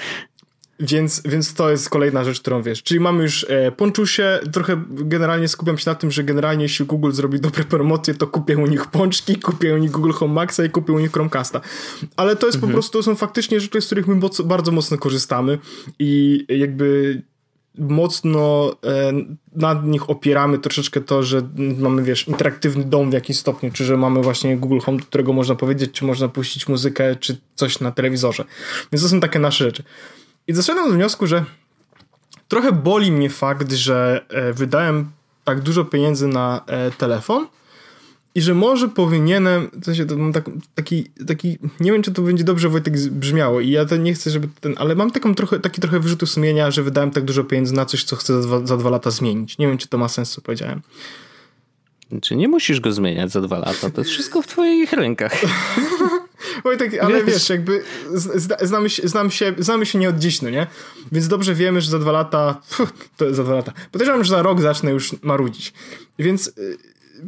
Więc, więc to jest kolejna rzecz, którą wiesz. Czyli mamy już e, Ponczusie, trochę generalnie skupiam się na tym, że generalnie jeśli Google zrobi dobre promocje, to kupię u nich pączki, kupię u nich Google Home Maxa i kupię u nich Chromecasta. Ale to jest mhm. po prostu, to są faktycznie rzeczy, z których my moc, bardzo mocno korzystamy i jakby mocno e, nad nich opieramy troszeczkę to, że mamy, wiesz, interaktywny dom w jakimś stopniu, czy że mamy właśnie Google Home, do którego można powiedzieć, czy można puścić muzykę, czy coś na telewizorze. Więc to są takie nasze rzeczy. I doszedłem do wniosku, że trochę boli mnie fakt, że e, wydałem tak dużo pieniędzy na e, telefon, i że może powinienem, w sensie to mam tak, taki, taki, nie wiem czy to będzie dobrze Wojtek brzmiało i ja nie chcę, żeby ten, ale mam taką trochę, taki trochę wyrzutu sumienia, że wydałem tak dużo pieniędzy na coś, co chcę za dwa, za dwa lata zmienić. Nie wiem, czy to ma sens, co powiedziałem. Czy nie musisz go zmieniać za dwa lata, to jest wszystko w twoich rękach. Wojtek, ale wiesz, jakby znamy się, znam się, znamy się nie od dziś, no nie? Więc dobrze wiemy, że za dwa lata, pff, to za dwa lata, podejrzewam, że za rok zacznę już marudzić. Więc y,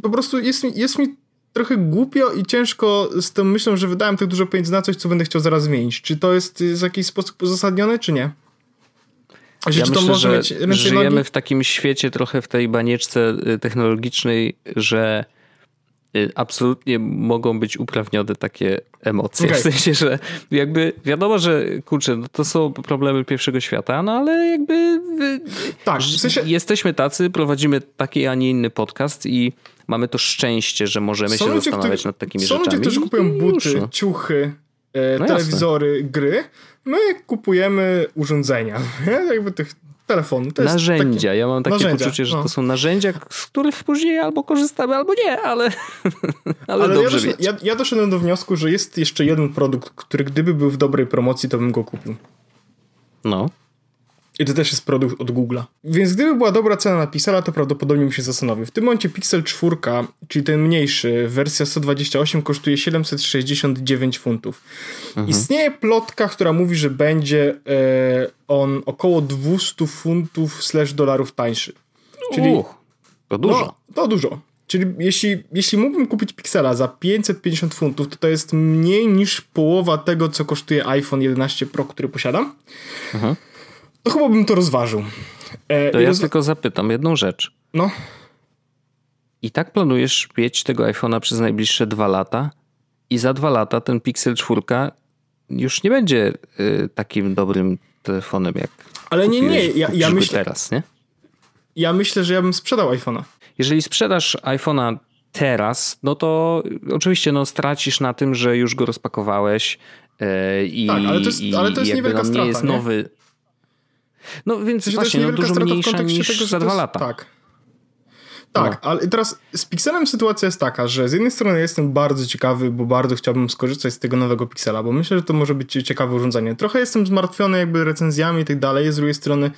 po prostu jest, jest mi trochę głupio i ciężko z tą myślą, że wydałem tak dużo pieniędzy na coś, co będę chciał zaraz zmienić. Czy to jest w jakiś sposób uzasadnione, czy nie? Że, ja myślę, to może mieć żyjemy nogi? w takim świecie, trochę w tej banieczce y, technologicznej, że absolutnie mogą być uprawnione takie emocje. Okay. W sensie, że jakby wiadomo, że kurczę, no to są problemy pierwszego świata, no ale jakby y, tak, w sensie... jesteśmy tacy, prowadzimy taki, a nie inny podcast i mamy to szczęście, że możemy są się zastanawiać nad takimi są rzeczami. Są ludzie, którzy kupują buty, już, no. ciuchy, e, no telewizory, jasne. gry. My kupujemy urządzenia, jakby tych telefon. To narzędzia. Takie... Ja mam takie narzędzia. poczucie, że no. to są narzędzia, z których później albo korzystamy, albo nie, ale, ale, ale dobrze ja, ja, ja doszedłem do wniosku, że jest jeszcze jeden produkt, który gdyby był w dobrej promocji, to bym go kupił. No. I to też jest produkt od Google'a. Więc gdyby była dobra cena na Pixela, to prawdopodobnie bym się zastanowił. W tym momencie Pixel 4, czyli ten mniejszy, wersja 128 kosztuje 769 funtów. Mhm. Istnieje plotka, która mówi, że będzie e, on około 200 funtów slash dolarów tańszy. Czyli, Uch, to dużo. No, to dużo. Czyli jeśli, jeśli mógłbym kupić Pixela za 550 funtów, to to jest mniej niż połowa tego, co kosztuje iPhone 11 Pro, który posiadam. Mhm to chyba bym to rozważył. E, to ja roz... tylko zapytam jedną rzecz. No. I tak planujesz mieć tego iPhone'a przez najbliższe dwa lata i za dwa lata ten Pixel 4 już nie będzie y, takim dobrym telefonem jak Ale nie, nie, ja, ja myślę teraz, nie? Ja myślę, że ja bym sprzedał iPhone'a. Jeżeli sprzedasz iPhone'a teraz, no to oczywiście no, stracisz na tym, że już go rozpakowałeś yy, i, tak, ale to jest, ale to jest niewielka strata, nie jest nowy. No więc właśnie, no, dużo mniejsza niż tego, za dwa jest, lata. Tak. Tak, no. ale teraz z Pixelem sytuacja jest taka, że z jednej strony jestem bardzo ciekawy, bo bardzo chciałbym skorzystać z tego nowego Pixela, bo myślę, że to może być ciekawe urządzenie. Trochę jestem zmartwiony jakby recenzjami i tak dalej, z drugiej strony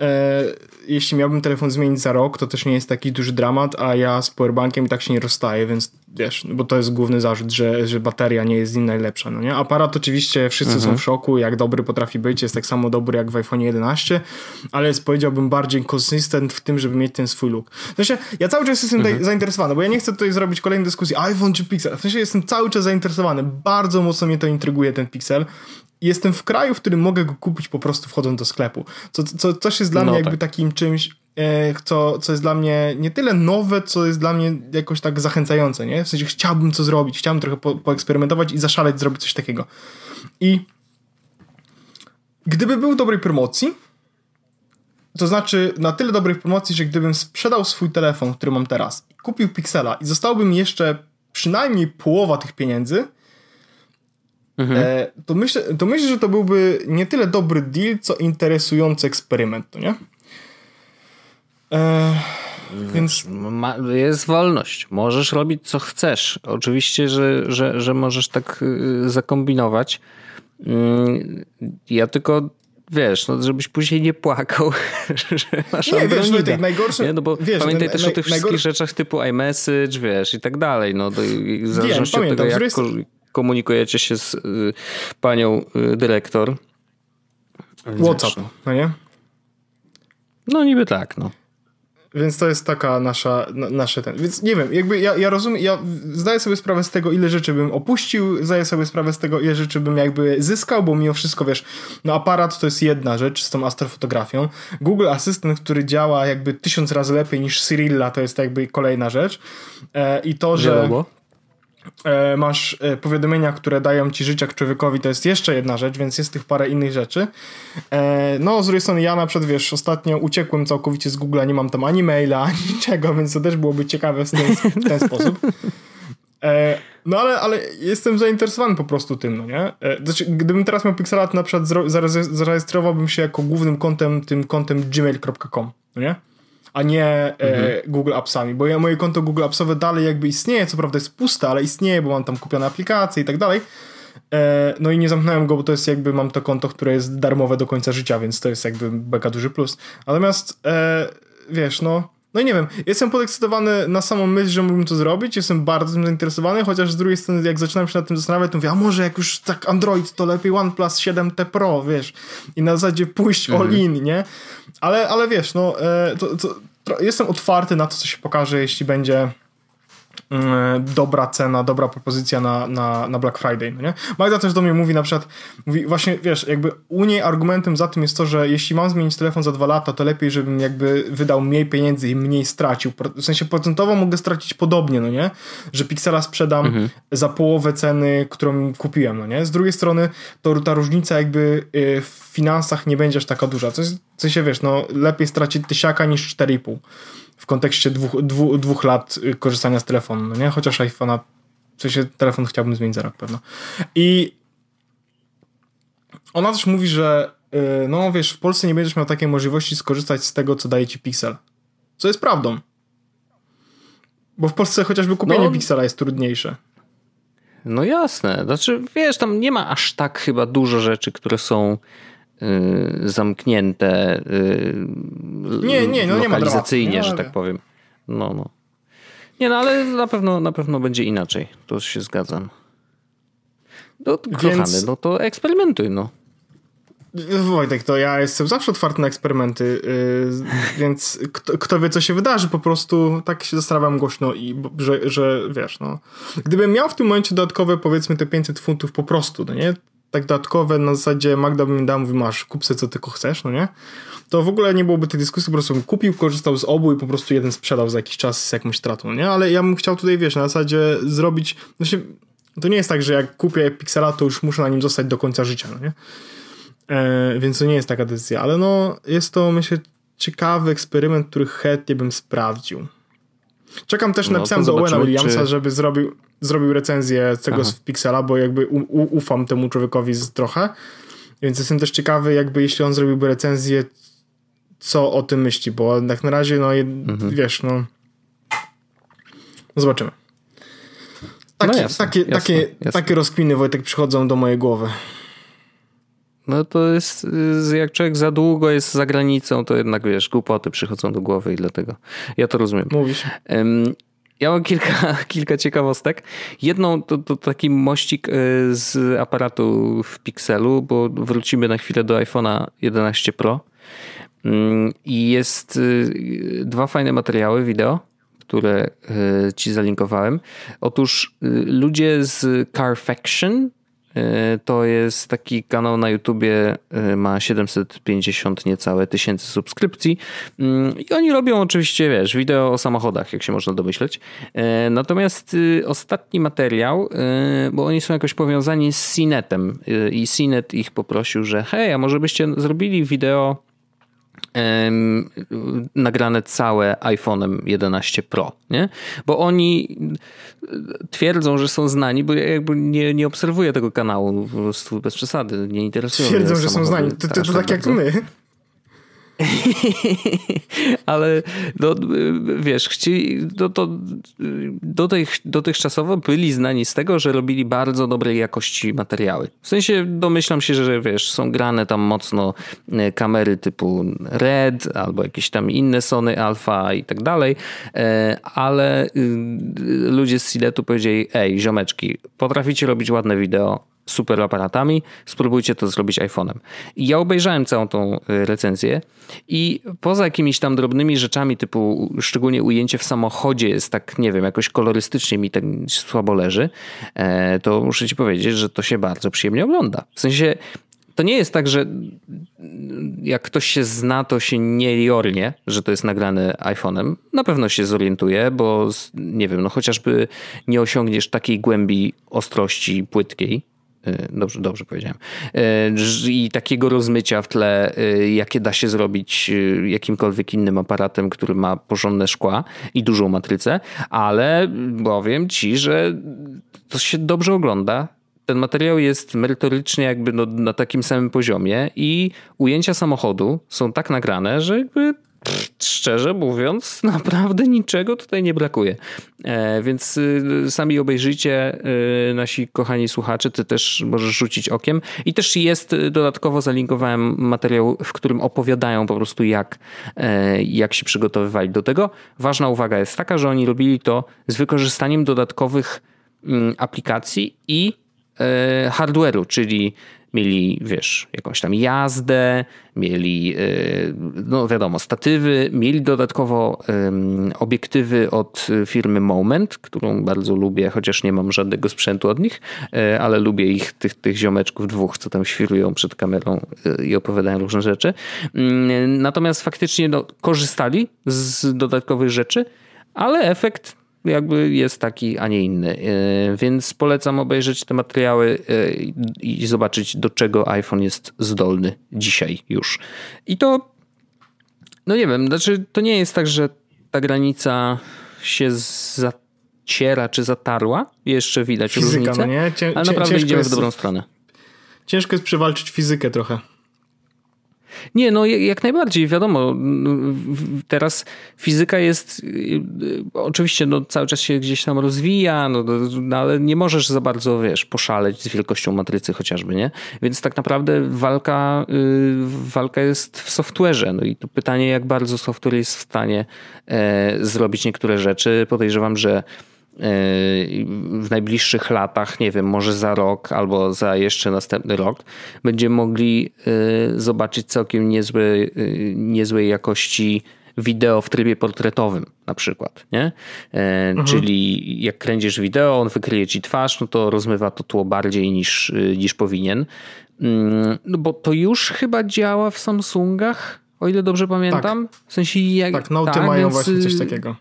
e, jeśli miałbym telefon zmienić za rok, to też nie jest taki duży dramat, a ja z powerbankiem i tak się nie rozstaję, więc wiesz, bo to jest główny zarzut, że, że bateria nie jest z nim najlepsza, no nie? Aparat oczywiście wszyscy mhm. są w szoku, jak dobry potrafi być, jest tak samo dobry jak w iPhone 11, ale jest powiedziałbym bardziej konsystent w tym, żeby mieć ten swój look. W sensie, ja cały czas jestem mhm. zainteresowany, bo ja nie chcę tutaj zrobić kolejnej dyskusji iPhone czy Pixel, w sensie jestem cały czas zainteresowany, bardzo mocno mnie to intryguje ten Pixel jestem w kraju, w którym mogę go kupić po prostu wchodząc do sklepu. Co, co coś jest dla no mnie jakby tak. takim czymś, co, co jest dla mnie nie tyle nowe, co jest dla mnie jakoś tak zachęcające, nie? W sensie chciałbym co zrobić, chciałbym trochę po, poeksperymentować i zaszaleć, zrobić coś takiego. I gdyby był dobrej promocji, to znaczy na tyle dobrej promocji, że gdybym sprzedał swój telefon, który mam teraz, kupił Pixela i zostałby mi jeszcze przynajmniej połowa tych pieniędzy, mhm. E, to, myślę, to myślę, że to byłby nie tyle dobry deal, co interesujący eksperyment, to nie? E, więc... jest wolność. Możesz robić co chcesz. Oczywiście, że, że, że możesz tak y, zakombinować. Mm, ja tylko wiesz, no, żebyś później nie płakał, że masz Nie, wiesz, no, tak najgorsze... Nie? No bo wiesz, pamiętaj też naj, o tych wszystkich rzeczach typu iMessage, wiesz, i tak dalej. No, to, w zależności Wiem, od tego, jak komunikujecie się z y, panią y, dyrektor. WhatsApp, no nie? No niby tak, no. Więc to jest taka nasza, na, nasze ten. Więc nie wiem, jakby ja, ja rozumiem, ja zdaję sobie sprawę z tego, ile rzeczy bym opuścił, zdaję sobie sprawę z tego, ile rzeczy bym jakby zyskał, bo mimo wszystko, wiesz, no aparat to jest jedna rzecz z tą astrofotografią. Google Assistant, który działa jakby tysiąc razy lepiej niż Cyrilla, to jest jakby kolejna rzecz. E, I to, że... Wiadomo masz e, powiadomienia, które dają ci życia człowiekowi, to jest jeszcze jedna rzecz, więc jest tych parę innych rzeczy. E, no, z drugiej strony ja na przykład, wiesz, ostatnio uciekłem całkowicie z Google'a, nie mam tam ani maila, ani niczego, więc to też byłoby ciekawe w ten, w ten sposób. No ale, ale jestem zainteresowany po prostu tym, no nie? Znaczy, gdybym teraz miał Pixela, na przykład zarejestrowałbym się jako głównym kontem, tym kontem gmail.com, no nie? A nie e, mhm. Google Appsami, bo ja, moje konto Google Appsowe dalej jakby istnieje, co prawda jest puste, ale istnieje, bo mam tam kupione aplikacje i tak dalej. E, no i nie zamknąłem go, bo to jest jakby, mam to konto, które jest darmowe do końca życia, więc to jest jakby beka duży plus. Natomiast, e, wiesz, no, no nie wiem, jestem podekscytowany na samą myśl, że mógłbym to zrobić, jestem bardzo tym zainteresowany, chociaż z drugiej strony jak zaczynam się nad tym zastanawiać, to mówię, a może jak już tak Android, to lepiej OnePlus 7T Pro, wiesz, i na zasadzie pójść mhm. all in, nie? Ale, ale wiesz, no, e, to, to, to, jestem otwarty na to, co się pokaże, jeśli będzie dobra cena, dobra propozycja na, na, na Black Friday, no nie? Magda też do mnie mówi na przykład, mówi właśnie, wiesz, jakby u niej argumentem za tym jest to, że jeśli mam zmienić telefon za dwa lata, to lepiej, żebym jakby wydał mniej pieniędzy i mniej stracił. W sensie procentowo mogę stracić podobnie, no nie? Że Pixela sprzedam mhm. za połowę ceny, którą kupiłem, no nie? Z drugiej strony to ta różnica jakby y, w finansach nie będzie aż taka duża. W sensie, wiesz, no lepiej stracić tysiaka niż 4,5 w kontekście dwóch, dwóch, dwóch lat y, korzystania z telefonu, no nie? Chociaż iPhone'a, w sensie telefon chciałbym zmienić za rok pewno. I ona też mówi, że yy, no wiesz, w Polsce nie będziesz miał takiej możliwości skorzystać z tego, co daje ci Pixel. Co jest prawdą. Bo w Polsce chociażby kupienie no, Pixela jest trudniejsze. No jasne. Znaczy, wiesz, tam nie ma aż tak chyba dużo rzeczy, które są Y, zamknięte y, nie, nie, no lokalizacyjnie, nie że tak powiem. No, no. Nie, no ale na pewno, na pewno będzie inaczej. To się zgadzam. No, Więc... kochany, no to eksperymentuj, no. Wojtek, to ja jestem zawsze otwarty na eksperymenty, yy, więc kto, kto, wie, co się wydarzy, po prostu tak się zastanawiam głośno i że, że wiesz, no. Gdybym miał w tym momencie dodatkowe, powiedzmy, te 500 funtów po prostu, no nie? Tak dodatkowe na zasadzie Magda by mi dała, mówi masz, kup sobie co tylko chcesz, no nie? To w ogóle nie byłoby tej dyskusji, po prostu bym kupił, korzystał z obu i po prostu jeden sprzedał za jakiś czas z jakąś stratą, nie? Ale ja bym chciał tutaj, wiesz, na zasadzie zrobić, znaczy, to nie jest tak, że jak kupię Pixela, to już muszę na nim zostać do końca życia, no nie? E, więc to nie jest taka decyzja, ale no, jest to, myślę, ciekawy eksperyment, który chętnie bym sprawdził. Czekam też, no, napisałem do Owena Williamsa, czy... żeby zrobił zrobił recenzję tego z Pixela, bo jakby u, u, ufam temu człowiekowi trochę. Więc jestem też ciekawy, jakby jeśli on zrobiłby recenzję, co o tym myśli, bo jak na razie, no mhm. wiesz, no, no zobaczymy. Takie, no jasne, takie, jasne, takie, jasne. takie rozkminy, Wojtek, przychodzą do mojej głowy. No to jest, jak człowiek za długo jest za granicą, to jednak wiesz, głupoty przychodzą do głowy i dlatego ja to rozumiem. Mówisz. Ja mam kilka, kilka ciekawostek. Jedną to, to taki mościk y, z aparatu w Pixelu, bo wrócimy na chwilę do iPhone'a 11 Pro. Mm, I jest y, dwa fajne materiały wideo, które y, ci zalinkowałem. Otóż ludzie z Carfaction, to jest taki kanał na YouTubie, e, ma 750 niecałe tysięcy subskrypcji mm, i oni robią oczywiście, wiesz, wideo o samochodach, jak się można domyśleć. E, natomiast y, ostatni materiał, bo oni są jakoś powiązani z CNETem i CNET ich poprosił, że hej, a może byście zrobili wideo nagrane całe iPhone'em 11 Pro, nie? Bo oni twierdzą, że są znani, bo ja jakby nie, nie obserwuję tego kanału po prostu bez przesady, nie interesują Twierdzą, że są znani, to, to, to tak jak my. Ale no, wiesz, chcieli, no, to, do tych, dotychczasowo byli znani z tego, że robili bardzo dobrej jakości materiały. W sensie domyślam się, że wiesz, są grane tam mocno e, kamery typu Red albo jakieś tam inne Sony Alpha i tak dalej, e, ale y, ludzie z Siletu powiedzieli, ej ziomeczki, potraficie robić ładne wideo, super aparatami, spróbujcie to zrobić iPhone'em. Ja obejrzałem całą tą y, recenzję i poza jakimiś tam drobnymi rzeczami, typu szczególnie ujęcie w samochodzie jest tak, nie wiem, jakoś kolorystycznie mi tak słabo leży, e, to muszę ci powiedzieć, że to się bardzo przyjemnie ogląda. W sensie to nie jest tak, że jak ktoś się zna, to się nie jornie, że to jest nagrane iPhone'em. Na pewno się zorientuje, bo nie wiem, no chociażby nie osiągniesz takiej głębi ostrości płytkiej, dobrze, dobrze powiedziałem. Y, I takiego rozmycia w tle, y, jakie da się zrobić jakimkolwiek innym aparatem, który ma porządne szkła i dużą matrycę, ale powiem ci, że to się dobrze ogląda. Ten materiał jest merytorycznie jakby no, na takim samym poziomie i ujęcia samochodu są tak nagrane, że jakby szczerze mówiąc, naprawdę niczego tutaj nie brakuje. E, więc y, sami obejrzyjcie, y, nasi kochani słuchacze, ty też możesz rzucić okiem. I też jest, y, dodatkowo zalinkowałem materiał, w którym opowiadają po prostu jak, e, jak się przygotowywali do tego. Ważna uwaga jest taka, że oni robili to z wykorzystaniem dodatkowych mm, aplikacji i e, hardware'u, czyli mieli, wiesz, jakąś tam jazdę, mieli, e, no wiadomo, statywy, mieli dodatkowo obiektywy od firmy Moment, którą bardzo lubię, chociaż nie mam żadnego sprzętu od nich, e, ale lubię ich, tych, tych ziomeczków dwóch, co tam świrują przed kamerą e, i opowiadają różne rzeczy. Natomiast faktycznie no, korzystali z dodatkowych rzeczy, ale efekt jakby jest taki, a nie inny. E, więc polecam obejrzeć te materiały e, i zobaczyć, do czego iPhone jest zdolny dzisiaj już. I to, no nie wiem, znaczy to nie jest tak, że ta granica się zaciera czy zatarła. Jeszcze widać Fizyka, różnicę, no nie? Cię, ale naprawdę idziemy w dobrą stronę. Ciężko jest przewalczyć fizykę trochę. Nie, no jak najbardziej, wiadomo. Teraz fizyka jest, y, y, oczywiście no, cały czas się gdzieś tam rozwija, no, no, ale nie możesz za bardzo, wiesz, poszaleć z wielkością matrycy chociażby, nie? Więc tak naprawdę walka, y, walka jest w software'ze. No i to pytanie, jak bardzo software jest w stanie e, zrobić niektóre rzeczy. Podejrzewam, że w najbliższych latach, nie wiem, może za rok albo za jeszcze następny rok, będziemy mogli y, zobaczyć całkiem niezłe, y, niezłej jakości wideo w trybie portretowym na przykład, nie? E, mhm. Czyli jak kręcisz wideo, on wykryje ci twarz, no to rozmywa to tło bardziej niż, y, niż powinien. Mm, no bo to już chyba działa w Samsungach, o ile dobrze pamiętam. Tak. W sensie jak... Tak, Note tak, mają więc... właśnie coś takiego.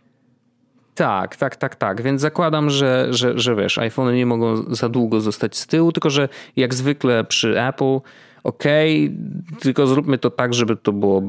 Tak, tak, tak, tak. Więc zakładam, że, że, że wiesz, iPhone nie mogą za długo zostać z tyłu, tylko że jak zwykle przy Apple, ok, tylko zróbmy to tak, żeby to było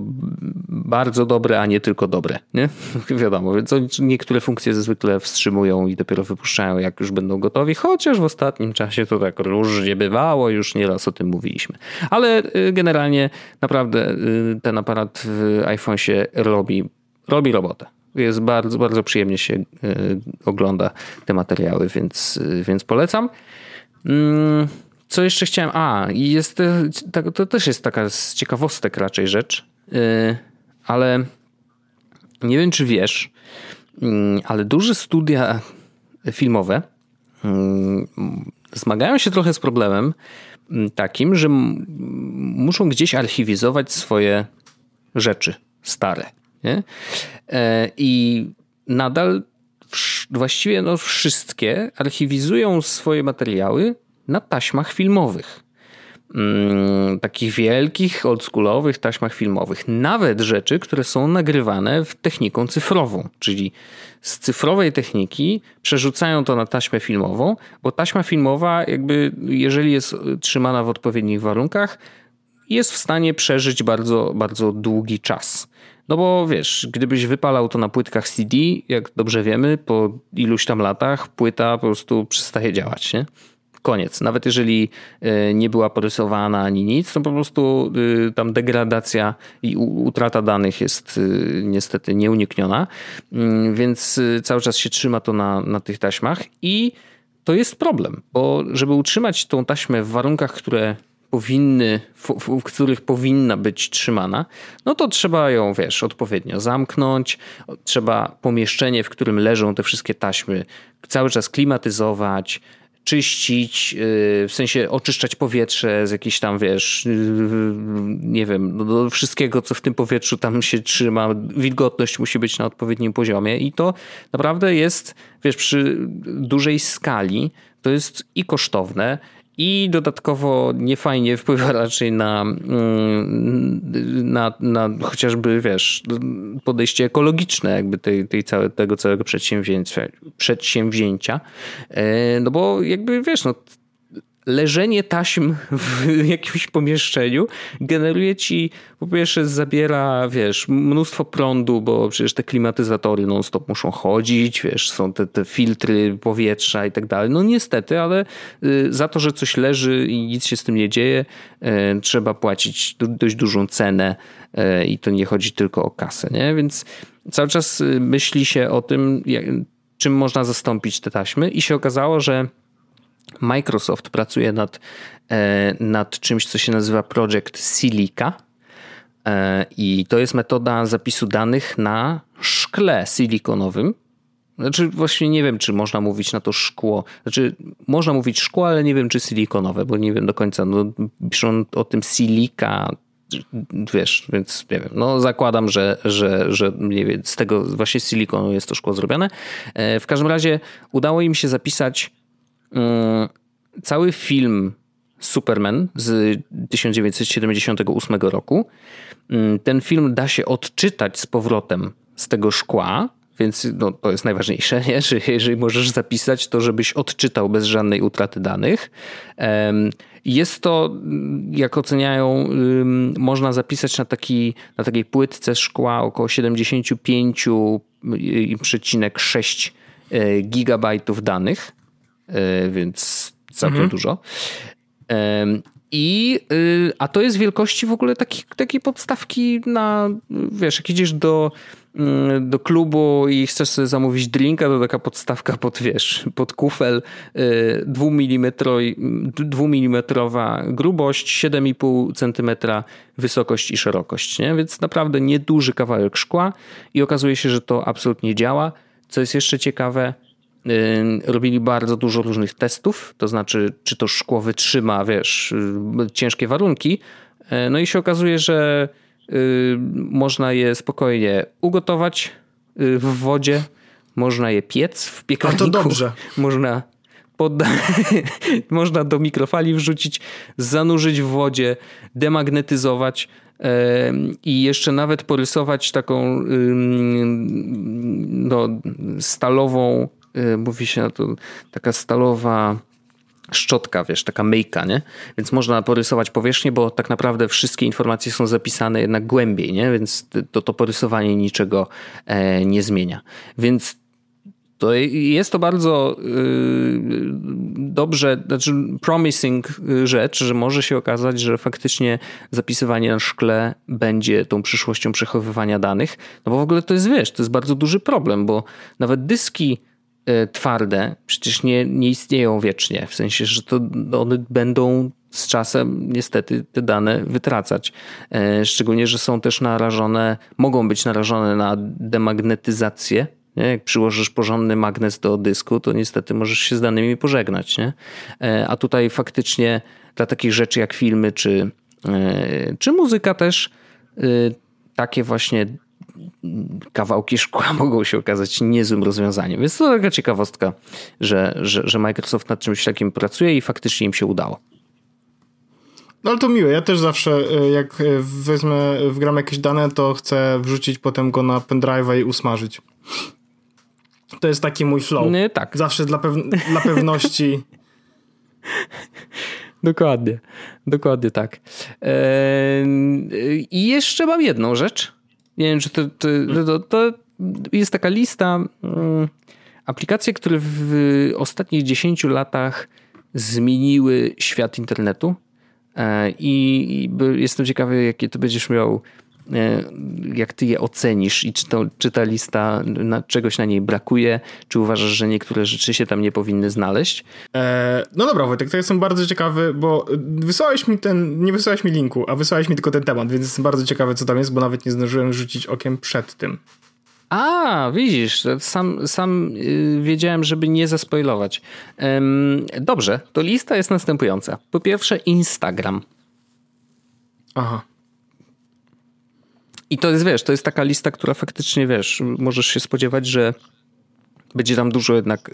bardzo dobre, a nie tylko dobre. Nie? Wiadomo, więc niektóre funkcje zwykle wstrzymują i dopiero wypuszczają, jak już będą gotowi, chociaż w ostatnim czasie to tak różnie bywało, już nieraz o tym mówiliśmy. Ale y, generalnie naprawdę y, ten aparat w iPhone się robi, robi robotę. Jest bardzo, bardzo przyjemnie się e, ogląda te materiały, więc, więc polecam. Mm, co jeszcze chciałem? A, jest, to też jest taka z ciekawostek raczej rzecz, e, ale nie wiem, czy wiesz, mm, ale duże studia filmowe mm, zmagają się trochę z problemem takim, że muszą gdzieś archiwizować swoje rzeczy stare. Nie? E, I nadal właściwie no wszystkie archiwizują swoje materiały na taśmach filmowych. Mm, takich wielkich, oldschoolowych taśmach filmowych. Nawet rzeczy, które są nagrywane w techniką cyfrową, czyli z cyfrowej techniki przerzucają to na taśmę filmową, bo taśma filmowa, jakby jeżeli jest trzymana w odpowiednich warunkach, jest w stanie przeżyć bardzo, bardzo długi czas. No bo wiesz, gdybyś wypalał to na płytkach CD, jak dobrze wiemy, po iluś tam latach płyta po prostu przestaje działać, nie? Koniec. Nawet jeżeli e, nie była porysowana ani nic, to po prostu e, tam degradacja i utrata danych jest e, niestety nieunikniona, mm, więc cały czas się trzyma to na, na tych taśmach i to jest problem, bo żeby utrzymać tą taśmę w warunkach, które powinny, w, których powinna być trzymana, no to trzeba ją, wiesz, odpowiednio zamknąć, trzeba pomieszczenie, w którym leżą te wszystkie taśmy, cały czas klimatyzować, czyścić, yy, w sensie oczyszczać powietrze z jakichś tam, wiesz, yy, nie wiem, no do wszystkiego, co w tym powietrzu tam się trzyma. Wilgotność musi być na odpowiednim poziomie i to naprawdę jest, wiesz, przy dużej skali to jest i kosztowne, i dodatkowo niefajnie wpływa raczej na, mm, na, na chociażby, wiesz, podejście ekologiczne jakby tej, tej całe, tego całego przedsięwzięcia, przedsięwzięcia. E, no bo jakby, wiesz, no leżenie taśm w jakimś pomieszczeniu generuje ci, po pierwsze zabiera, wiesz, mnóstwo prądu, bo przecież te klimatyzatory non-stop muszą chodzić, wiesz, są te, te filtry powietrza i tak dalej. No niestety, ale y, za to, że coś leży i nic się z tym nie dzieje, y, trzeba płacić dość dużą cenę y, i to nie chodzi tylko o kasę, nie? Więc cały czas myśli się o tym, jak, czym można zastąpić te taśmy i się okazało, że Microsoft pracuje nad, e, nad czymś, co się nazywa Project Silica. E, I to jest metoda zapisu danych na szkle silikonowym. Znaczy, właśnie nie wiem, czy można mówić na to szkło. Znaczy, można mówić szkło, ale nie wiem, czy silikonowe, bo nie wiem do końca. No, piszą o tym silika, wiesz, więc nie wiem. No, zakładam, że, że, że nie wiem, z tego właśnie silikonu jest to szkło zrobione. E, w każdym razie udało im się zapisać cały film Superman z 1978 roku. Mm, ten film da się odczytać z powrotem z tego szkła, więc no, to jest najważniejsze, nie? że jeżeli możesz zapisać, to żebyś odczytał bez żadnej utraty danych. Jest to, jak oceniają, można zapisać na, taki, na takiej płytce szkła około 75,6 y, gigabajtów danych. E, więc całkiem mhm. dużo. I, y, a to jest wielkości w ogóle takiej, takiej podstawki na, wiesz, jak idziesz do, mm, do klubu i chcesz sobie zamówić drinka, to taka podstawka pod, wiesz, pod kufel y, dwumilimetrowa grubość, 7,5 cm wysokość i szerokość, nie? Więc naprawdę nieduży kawałek szkła i okazuje się, że to absolutnie działa. Co jest jeszcze ciekawe, robili bardzo dużo różnych testów, to znaczy, czy to szkło wytrzyma, wiesz, y, ciężkie warunki. E, no i się okazuje, że y, można je spokojnie ugotować y, w wodzie, można je piec w piekarniku. A to dobrze. Można podda można do mikrofali wrzucić, zanurzyć w wodzie, demagnetyzować i jeszcze nawet porysować taką no, stalową Y, mówi się na to taka stalowa szczotka, wiesz, taka myjka, nie? Więc można porysować powierzchnię, bo tak naprawdę wszystkie informacje są zapisane jednak głębiej, nie? Więc to, to porysowanie niczego e, nie zmienia. Więc to jest to bardzo y, dobrze, znaczy promising rzecz, że może się okazać, że faktycznie zapisywanie na szkle będzie tą przyszłością przechowywania danych. No bo w ogóle to jest, wiesz, to jest bardzo duży problem, bo nawet dyski twarde przecież nie, nie istnieją wiecznie. W sensie, że to one będą z czasem niestety te dane wytracać. E, szczególnie, że są też narażone, mogą być narażone na demagnetyzację. Nie? Jak przyłożysz porządny magnes do dysku, to niestety możesz się z danymi pożegnać. Nie? E, a tutaj faktycznie dla takich rzeczy jak filmy czy, czy muzyka też takie właśnie kawałki szkła mogą się okazać niezłym rozwiązaniem. Więc to taka ciekawostka, że, że, że Microsoft nad czymś takim pracuje i faktycznie im się udało. No ale to miłe. Ja też zawsze, e, jak e, wezmę, wgram jakieś dane, to chcę wrzucić potem go na pendrive'a i usmażyć. To jest taki mój flow. Nie, tak. Zawsze dla, pew dla pewności. dokładnie. Dokładnie tak. Eee, I jeszcze mam jedną rzecz nie wiem, czy to, to, to, to jest taka lista um, aplikacji, które w ostatnich 10 latach zmieniły świat internetu. E, I, i jestem ciekawy, jakie to będziesz miał jak ty je ocenisz i czy, to, czy ta lista na, czegoś na niej brakuje, czy uważasz, że niektóre rzeczy się tam nie powinny znaleźć? E, no dobra, Wojtek, to jestem bardzo ciekawy, bo wysłałeś mi ten, nie wysłałeś mi linku, a wysłałeś mi tylko ten temat, więc jestem bardzo ciekawy, co tam jest, bo nawet nie zdążyłem rzucić okiem przed tym. A, widzisz, sam, sam yy, wiedziałem, żeby nie zaspoilować. Dobrze, to lista jest następująca. Po pierwsze Instagram. Aha. I to jest, wiesz, to jest taka lista, która faktycznie, wiesz, możesz się spodziewać, że będzie tam dużo jednak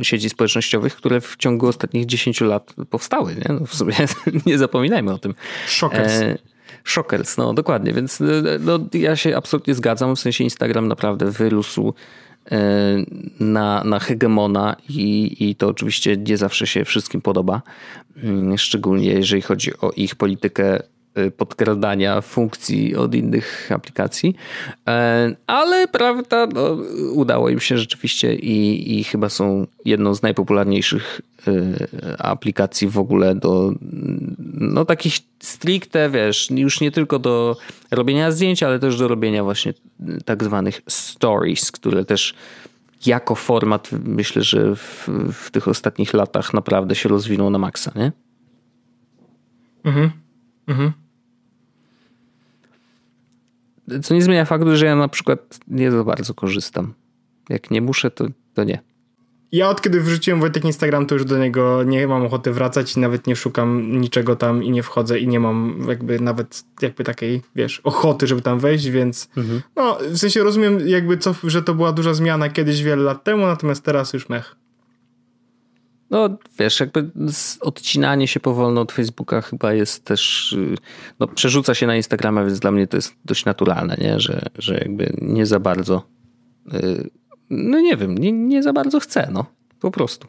y, sieci społecznościowych, które w ciągu ostatnich 10 lat powstały. Nie? No w sumie nie zapominajmy o tym. Shockers. E, shockers, no dokładnie. Więc y, no, ja się absolutnie zgadzam. W sensie Instagram naprawdę wyrósł na, na hegemona i, i to oczywiście nie zawsze się wszystkim podoba, mm, szczególnie jeżeli chodzi o ich politykę Y, podkradania funkcji od innych aplikacji. E, ale prawda, no, udało im się rzeczywiście i, i chyba są jedną z najpopularniejszych y, aplikacji w ogóle do no takich stricte, wiesz, już nie tylko do robienia zdjęć, ale też do robienia właśnie tak zwanych stories, które też jako format myślę, że w, w tych ostatnich latach naprawdę się rozwinął na maksa, nie? Mhm. Mhm. Co nie zmienia faktu, że ja na przykład nie za bardzo korzystam. Jak nie muszę, to, to nie. Ja od kiedy wrzuciłem Wojtek Instagram, to już do niego nie mam ochoty wracać i nawet nie szukam niczego tam i nie wchodzę i nie mam jakby nawet jakby takiej, wiesz, ochoty, żeby tam wejść, więc mhm. no, w sensie rozumiem jakby co, że to była duża zmiana kiedyś wiele lat temu, natomiast teraz już mech. No wiesz, jakby odcinanie się powolno od Facebooka chyba jest też, y, no przerzuca się na Instagrama, więc dla mnie to jest dość naturalne, nie? Że, że jakby nie za bardzo, y, no nie wiem, nie, nie za bardzo chcę, no po prostu.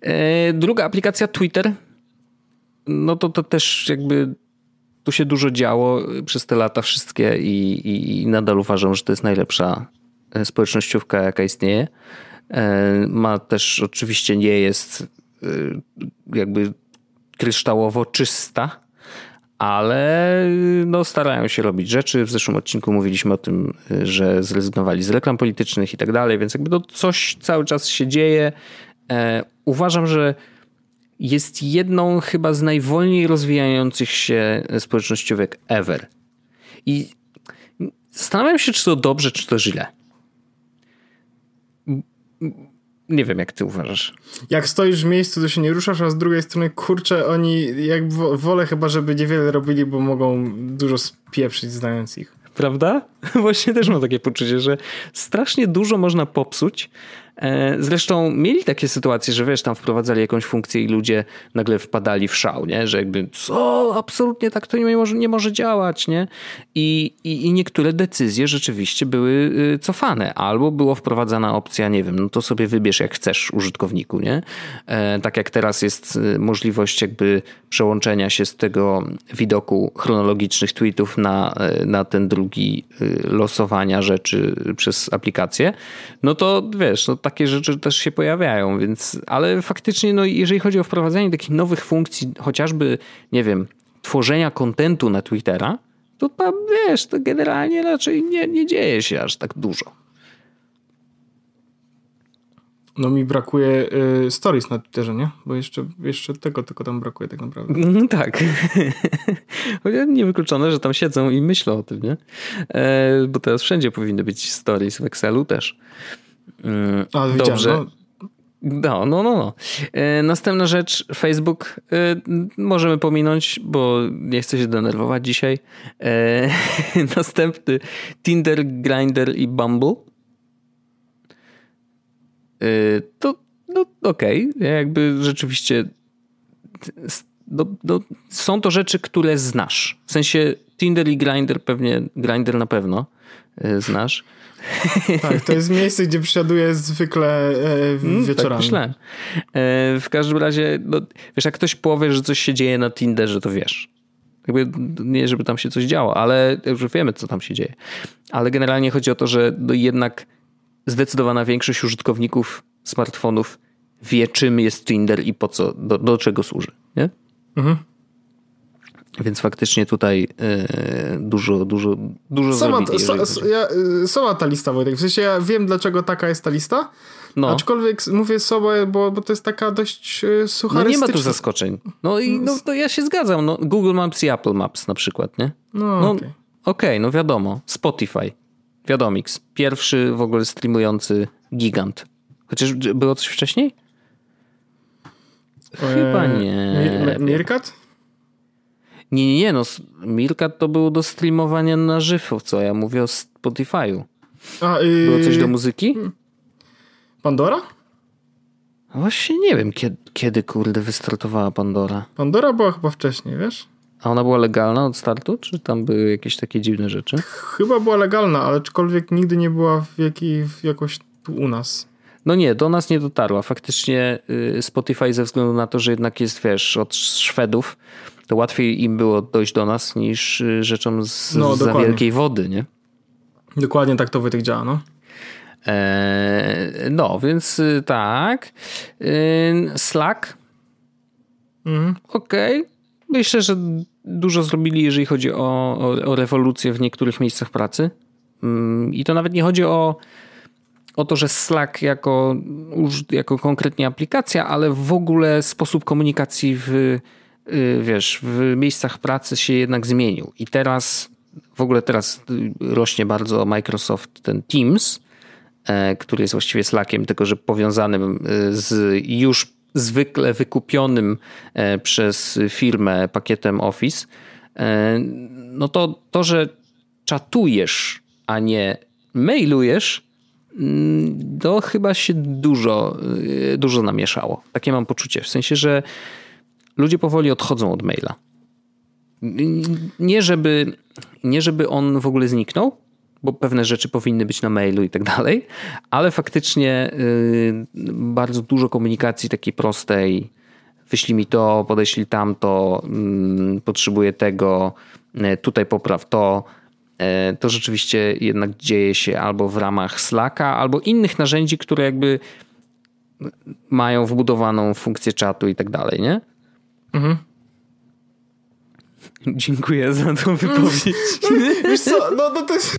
E, druga aplikacja Twitter, no to to też jakby tu się dużo działo przez te lata wszystkie i, i, i nadal uważam, że to jest najlepsza e, społecznościówka jaka istnieje. E, ma też oczywiście nie jest e, jakby kryształowo czysta, ale no, starają się robić rzeczy. W zeszłym odcinku mówiliśmy o tym, że zrezygnowali z reklam politycznych i tak dalej, więc jakby to coś cały czas się dzieje. E, uważam, że jest jedną chyba z najwolniej rozwijających się społecznościówek ever. I zastanawiam się, czy to dobrze, czy to źle. Nie wiem, jak ty uważasz. Jak stoisz w miejscu, to się nie ruszasz, a z drugiej strony, kurczę, oni jak wolę chyba, żeby niewiele robili, bo mogą dużo spieprzyć, znając ich. Prawda? Właśnie też mam takie poczucie, że strasznie dużo można popsuć, zresztą mieli takie sytuacje, że wiesz, tam wprowadzali jakąś funkcję i ludzie nagle wpadali w szał, nie? Że jakby, co, absolutnie tak to nie może, nie może działać, nie? I, i, I niektóre decyzje rzeczywiście były y, cofane. Albo była wprowadzana opcja, nie wiem, no to sobie wybierz jak chcesz użytkowniku, nie? E, tak jak teraz jest y, możliwość jakby przełączenia się z tego widoku chronologicznych tweetów na, y, na ten drugi losowania rzeczy przez aplikację, no to wiesz, no takie rzeczy też się pojawiają, więc, ale faktycznie, no jeżeli chodzi o wprowadzanie takich nowych funkcji, chociażby, nie wiem, tworzenia kontentu na Twittera, to tam, wiesz, to generalnie raczej nie, nie dzieje się aż tak dużo. No mi brakuje y, stories na Twitterze, nie? Bo jeszcze, jeszcze tego tylko tam brakuje tak naprawdę. No, tak. Niewykluczone, że tam siedzą i myślą o tym, nie? E, bo teraz wszędzie powinny być stories w Excelu też. A, Dobrze. No. No, no, no. no. E, następna rzecz, Facebook e, możemy pominąć, bo nie chcę się denerwować dzisiaj. E, następny, Tinder, Grindr i Bumble. To, no okej, okay. jakby rzeczywiście no, no, są to rzeczy, które znasz. W sensie Tinder i Grindr pewnie, Grindr na pewno znasz. Tak, to jest miejsce, gdzie przysiaduję zwykle e, mm, wieczorami. Tak myślę. E, w każdym razie, no, wiesz, jak ktoś powie, że coś się dzieje na Tinderze, to wiesz. Jakby nie, żeby tam się coś działo, ale już wiemy, co tam się dzieje. Ale generalnie chodzi o to, że no jednak zdecydowana większość użytkowników smartfonów wie, czym jest Tinder i po co, do, do czego służy. Nie? Mhm. Więc faktycznie tutaj e, dużo, dużo, dużo sama, zrobili. So, ja, y, sama ta lista, Wojtek. W sensie ja wiem, dlaczego taka jest ta lista, no. Aczkolwiek mówię sobie, bo, bo to jest taka dość sucharystyczna. No nie ma tu zaskoczeń. No i no, to ja się zgadzam. No, Google Maps i Apple Maps na przykład, nie? No, no okej. Okay. okay. no wiadomo. Spotify. Wiadomix. Pierwszy w ogóle streamujący gigant. Chociaż było coś wcześniej? Chyba eee, nie. Mirkat? Nie, nie, nie, no Mirkat to było do streamowania na żywo, co ja mówię o Spotify'u. A, yy... Było coś do muzyki? Pandora? Właśnie nie wiem, kiedy, kiedy kurde wystartowała Pandora. Pandora była chyba wcześniej, wiesz? A ona była legalna od startu, czy tam były jakieś takie dziwne rzeczy? Chyba była legalna, ale aczkolwiek nigdy nie była w, jakiej, w jakoś tu u nas. No nie, do nas nie dotarła. Faktycznie y, Spotify ze względu na to, że jednak jest, wiesz, od Szwedów, to łatwiej im było dojść do nas niż y, rzeczom z no, za wielkiej wody, nie? Dokładnie tak to Wojtek działa, no. Eee, no, więc y, tak. Slack. Mhm. Okej. Okay. Myślę, że dużo zrobili, jeżeli chodzi o, o, o rewolucję w niektórych miejscach pracy. Mm, I to nawet nie chodzi o, o to, że Slack jako, jako konkretnie aplikacja, ale w ogóle sposób komunikacji w, y, wiesz, w miejscach pracy się jednak zmienił. I teraz, w ogóle teraz rośnie bardzo Microsoft ten Teams, e, który jest właściwie Slackiem, tylko że powiązanym y, z już zwykle wykupionym e, przez firmę pakietem Office, e, no to to, że czatujesz, a nie mailujesz, mm, to chyba się dużo, dużo namieszało. Takie mam poczucie. W sensie, że ludzie powoli odchodzą od maila. Nie żeby, nie żeby on w ogóle zniknął, bo pewne rzeczy powinny być na mailu i tak dalej, ale faktycznie y, bardzo dużo komunikacji takiej prostej. Wyślij mi to, podeślij tamto, mm, potrzebuję tego, y, tutaj popraw to. Y, to rzeczywiście jednak dzieje się albo w ramach Slacka, albo innych narzędzi, które jakby mają wbudowaną funkcję czatu i tak dalej, nie? Mhm. Dziękuję za tą wypowiedź. Wiesz co, no, no to jest...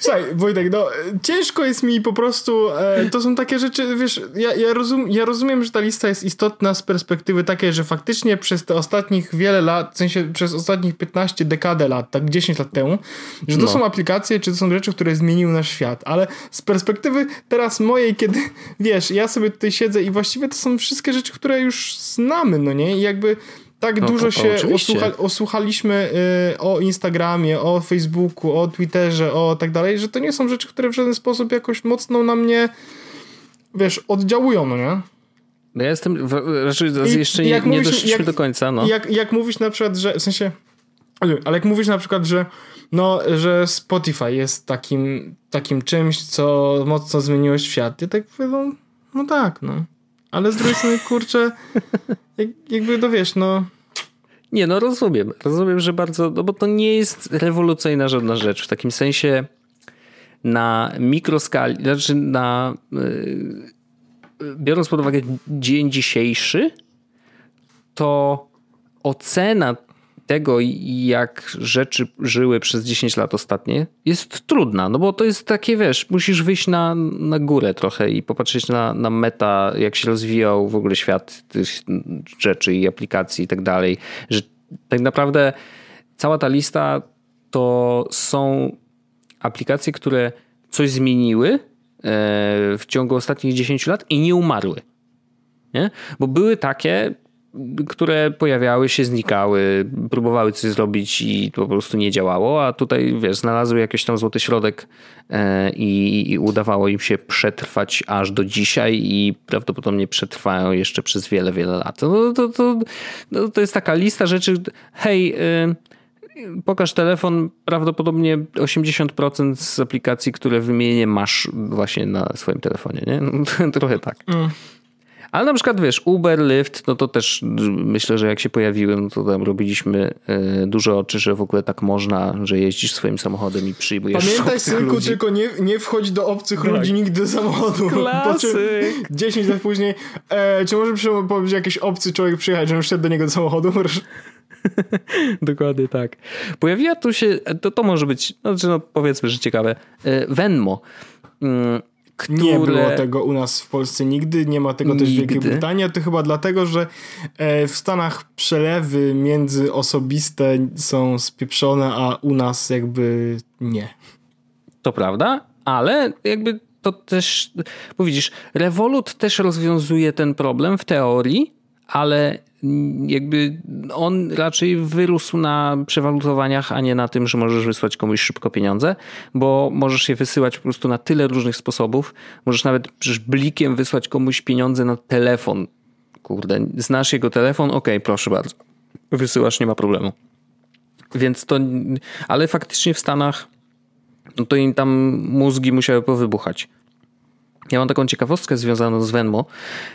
Słuchaj, Wojtek, no ciężko jest mi po prostu, e, to są takie rzeczy, wiesz, ja, ja, rozum, ja rozumiem, że ta lista jest istotna z perspektywy takiej, że faktycznie przez te ostatnich wiele lat, w sensie przez ostatnich 15 dekadę lat, tak 10 lat temu, że to no. są aplikacje, czy to są rzeczy, które zmieniły nasz świat, ale z perspektywy teraz mojej, kiedy, wiesz, ja sobie tutaj siedzę i właściwie to są wszystkie rzeczy, które już znamy, no nie, i jakby tak no, dużo się osłucha, osłuchaliśmy y, o Instagramie, o Facebooku, o Twitterze, o tak dalej, że to nie są rzeczy, które w żaden sposób jakoś mocno na mnie, wiesz, oddziałują, no nie? No ja jestem, raczej I, jeszcze nie, nie doszliśmy jak, do końca, no. Jak, jak mówisz na przykład, że, w sensie, ale jak mówisz na przykład, że no, że Spotify jest takim, takim czymś, co mocno zmieniło świat, ja tak powiem, no, no tak, no. Ale z drugiej strony, kurczę, jak, jakby to wiesz, no... Nie, no rozumiem. Rozumiem, że bardzo, no bo to nie jest rewolucyjna żadna rzecz. W takim sensie na mikroskali, znaczy na... Yy, biorąc pod uwagę dzień dzisiejszy, to ocena tego, jak rzeczy żyły przez 10 lat ostatnie, jest trudna, no bo to jest takie, wiesz, musisz wyjść na, na górę trochę i popatrzeć na, na meta, jak się rozwijał w ogóle świat tych rzeczy i aplikacji i tak dalej, że tak naprawdę cała ta lista to są aplikacje, które coś zmieniły e, w ciągu ostatnich 10 lat i nie umarły. Nie? Bo były takie, które pojawiały się, znikały, próbowały coś zrobić i po prostu nie działało, a tutaj wiesz, znalazły jakiś tam złoty środek e, i, i udawało im się przetrwać aż do dzisiaj i prawdopodobnie przetrwają jeszcze przez wiele, wiele lat. No, to, to, no, to jest taka lista rzeczy, hej, e, pokaż telefon, prawdopodobnie 80% z aplikacji, które wymienię masz właśnie na swoim telefonie, nie? No, trochę tak. Mm. Ale na przykład wiesz, Uber, Lyft, no to też myślę, że jak się pojawiły, no to tam robiliśmy e, duże oczy, że w ogóle tak można, że jeździsz swoim samochodem i przyjmujesz Pamiętaj synku, ludzi. tylko nie, nie wchodź do obcych tak. ludzi nigdy do samochodu. Klasy. 10 lat później, e, czy może powiedzieć jakiś obcy człowiek przyjechać, że już szedł do niego do samochodu? Dokładnie tak. Pojawiła tu się, to, to może być, znaczy no powiedzmy, że ciekawe, e, Venmo. Które... Nie było tego u nas w Polsce nigdy, nie ma tego nigdy. też w Wielkiej Brytanii. To chyba dlatego, że e, w Stanach przelewy międzyosobiste są spieprzone, a u nas jakby nie. To prawda, ale jakby to też, bo widzisz, Revolut też rozwiązuje ten problem w teorii, ale jakby on raczej wyrósł na przewalutowaniach, a nie na tym, że możesz wysłać komuś szybko pieniądze, bo możesz je wysyłać po prostu na tyle różnych sposobów. Możesz nawet przecież blikiem wysłać komuś pieniądze na telefon. Kurde, znasz jego telefon? Okej, okay, proszę bardzo. Wysyłasz, nie ma problemu. Więc to, ale faktycznie w Stanach no to im tam mózgi musiały powybuchać. Ja mam taką ciekawostkę związaną z Venmo.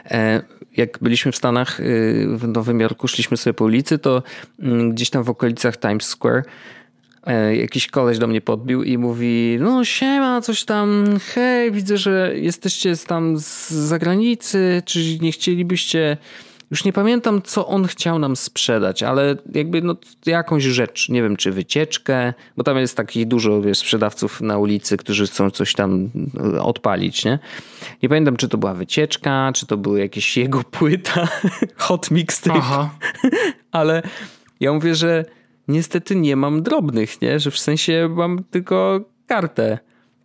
E, jak byliśmy w Stanach, y, w Nowym Jorku, szliśmy sobie po ulicy, to mm, gdzieś tam w okolicach Times Square e, jakiś koleś do mnie podbił i mówi, no siema, coś tam, hej, widzę, że jesteście tam z zagranicy, czy nie chcielibyście już nie pamiętam, co on chciał nam sprzedać, ale jakby no, jakąś rzecz, nie wiem, czy wycieczkę, bo tam jest takich dużo wiesz, sprzedawców na ulicy, którzy chcą coś tam e, odpalić, nie? Nie pamiętam, czy to była wycieczka, czy to były jakieś jego płyta, hot mixtape, Aha. ale ja mówię, że niestety nie mam drobnych, nie? Że w sensie mam tylko kartę.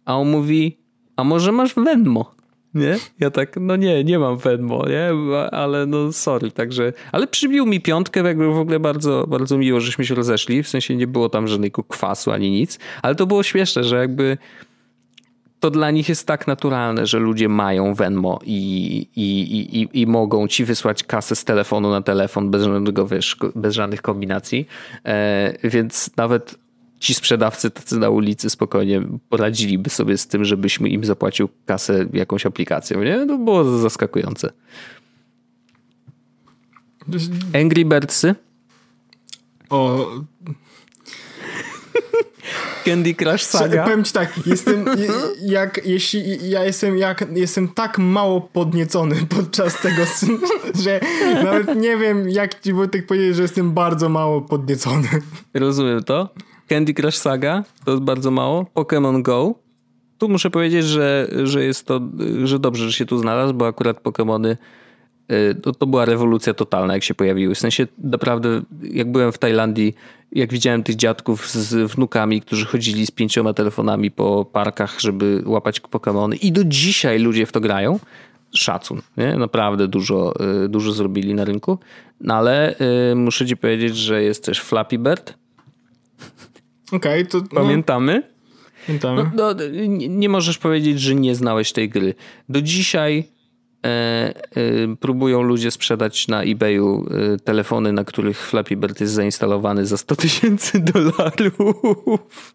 A on mówi, a może masz Venmo? Nie? Ja tak, no nie, nie mam Venmo, nie? Ale no sorry, także... Ale przybił mi piątkę, jakby w ogóle bardzo, bardzo miło, żeśmy się rozeszli, w sensie nie było tam żadnego kwasu ani nic, ale to było śmieszne, że jakby to dla nich jest tak naturalne, że ludzie mają Venmo i, i, i, i mogą ci wysłać kasę z telefonu na telefon bez żadnego, wiesz, bez żadnych kombinacji. E, więc nawet ci sprzedawcy tacy na ulicy spokojnie poradziliby sobie z tym, żebyśmy im zapłacił kasę jakąś aplikacją, nie? To było zaskakujące. Angry Birdsy? O... Candy Crush Saga? Powiem ci tak, jestem, jak, jeśli ja jestem, jak, jestem tak mało podniecony podczas tego, że nawet nie wiem, jak ci Wojtek powiedzieć, że jestem bardzo mało podniecony. Rozumiem to. Candy Crush Saga, to jest bardzo mało. Pokémon Go. Tu muszę powiedzieć, że, że jest to, że dobrze, że się tu znalazł, bo akurat Pokémony y, to, to była rewolucja totalna, jak się pojawiły. W sensie naprawdę, jak byłem w Tajlandii, jak widziałem tych dziadków z wnukami, którzy chodzili z pięcioma telefonami po parkach, żeby łapać Pokémony i do dzisiaj ludzie w to grają, szacun. Nie? Naprawdę dużo, y, dużo zrobili na rynku. No ale y, muszę ci powiedzieć, że jest też Flappy Bird, Okej, okay, to... No. Pamiętamy? Pamiętamy. No, no, nie, możesz powiedzieć, że nie znałeś tej gry. Do dzisiaj e, e, próbują ludzie sprzedać na eBayu e, telefony, na których Flappy Bird jest zainstalowany za 100 tysięcy dolarów.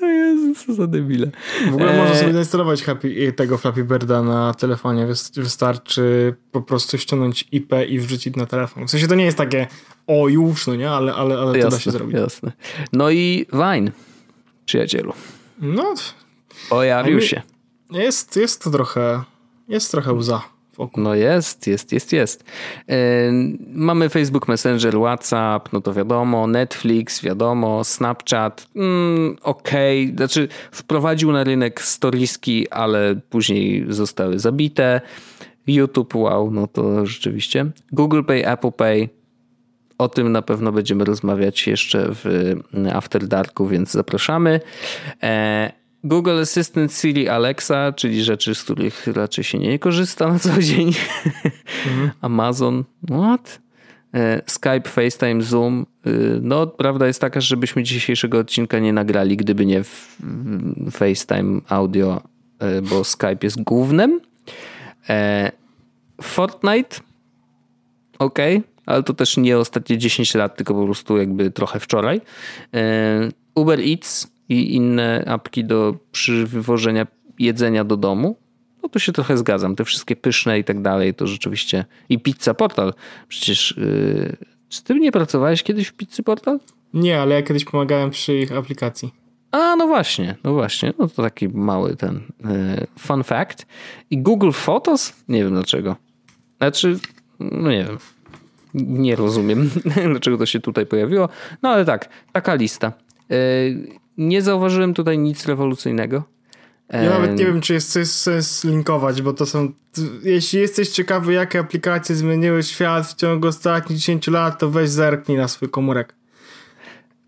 Jezu, co za debile. W ogóle e... można sobie zainstalować happy, tego Flappy Birda na telefonie. Wystarczy po prostu ściągnąć IP i wrzucić na telefon. W sensie to nie jest takie o już, no nie? Ale, ale, ale jasne, to da się zrobić. Jasne. No i Wine, przyjacielu. No. Pojawił się. Jest, jest to trochę, jest trochę łza. No jest, jest, jest, jest. Yy, mamy Facebook Messenger, WhatsApp, no to wiadomo, Netflix, wiadomo, Snapchat, mm, okej, okay. znaczy wprowadził na rynek storiski, ale później zostały zabite. YouTube, wow, no to rzeczywiście. Google Pay, Apple Pay, o tym na pewno będziemy rozmawiać jeszcze w After Darku, więc zapraszamy. E, Google Assistant, Siri, Alexa, czyli rzeczy, z których raczej się nie korzysta na co dzień. Mhm. Amazon, what? E, Skype, FaceTime, Zoom. E, no, prawda jest taka, żebyśmy dzisiejszego odcinka nie nagrali, gdyby nie FaceTime audio, bo Skype jest głównym. Fortnite, ok, ale to też nie ostatnie 10 lat, tylko po prostu jakby trochę wczoraj. Uber Eats, i inne apki do przywożenia jedzenia do domu, no to się trochę zgadzam. Te wszystkie pyszne i tak dalej, to rzeczywiście. I Pizza Portal. Przecież. Yy... Czy ty nie pracowałeś kiedyś w Pizzy Portal? Nie, ale ja kiedyś pomagałem przy ich aplikacji. A, no właśnie, no właśnie. No to taki mały ten yy, fun fact. I Google Photos? Nie wiem dlaczego. Znaczy, no nie wiem. Nie rozumiem, dlaczego to się tutaj pojawiło. No ale tak, taka lista. Yy, nie zauważyłem tutaj nic rewolucyjnego. Ja nawet nie wiem, czy jest coś sens linkować, bo to są. Jeśli jesteś ciekawy, jakie aplikacje zmieniły świat w ciągu ostatnich 10 lat, to weź zerknij na swój komórek.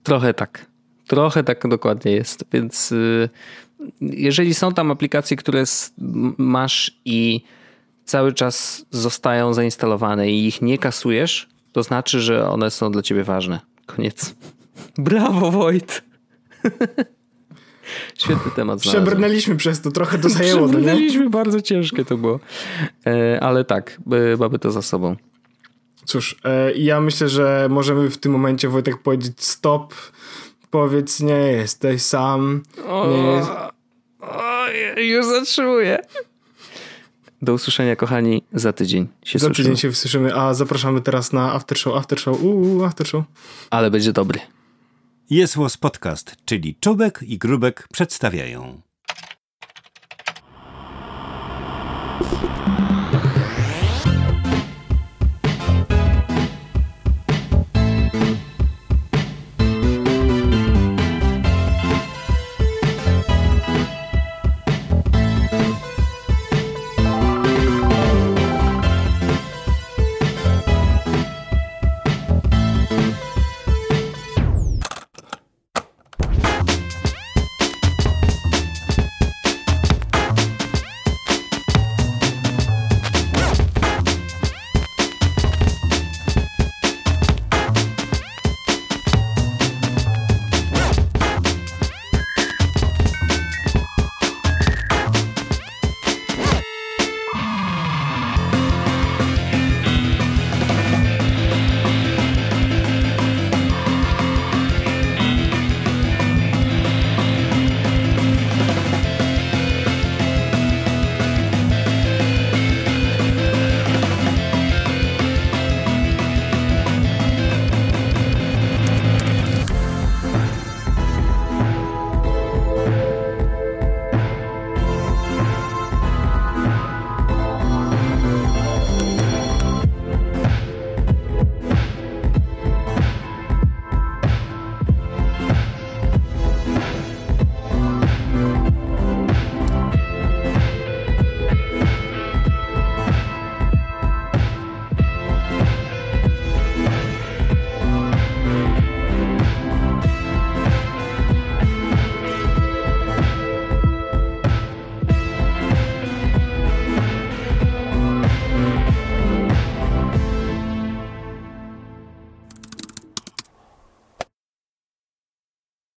Trochę tak. Trochę tak dokładnie jest. Więc y, jeżeli są tam aplikacje, które masz i cały czas zostają zainstalowane i ich nie kasujesz, to znaczy, że one są dla ciebie ważne. Koniec. Brawo, Wojt. Świetny temat. Znalazłem. Przebrnęliśmy przez to, trochę to zajęło. No Przebrnęliśmy, no bardzo ciężkie to było. E, ale tak, mamy to za sobą. Cóż, e, ja myślę, że możemy w tym momencie Wojtek powiedzieć stop. Powiedz, nie jesteś sam. Nie jest... Już zatrzymuję. Do usłyszenia, kochani, za tydzień się Za słyszymy. tydzień się wysłyszymy, a zapraszamy teraz na after show, after show, uuu, after show. Ale będzie dobry. Jest Podcast, czyli Czubek i Grubek przedstawiają.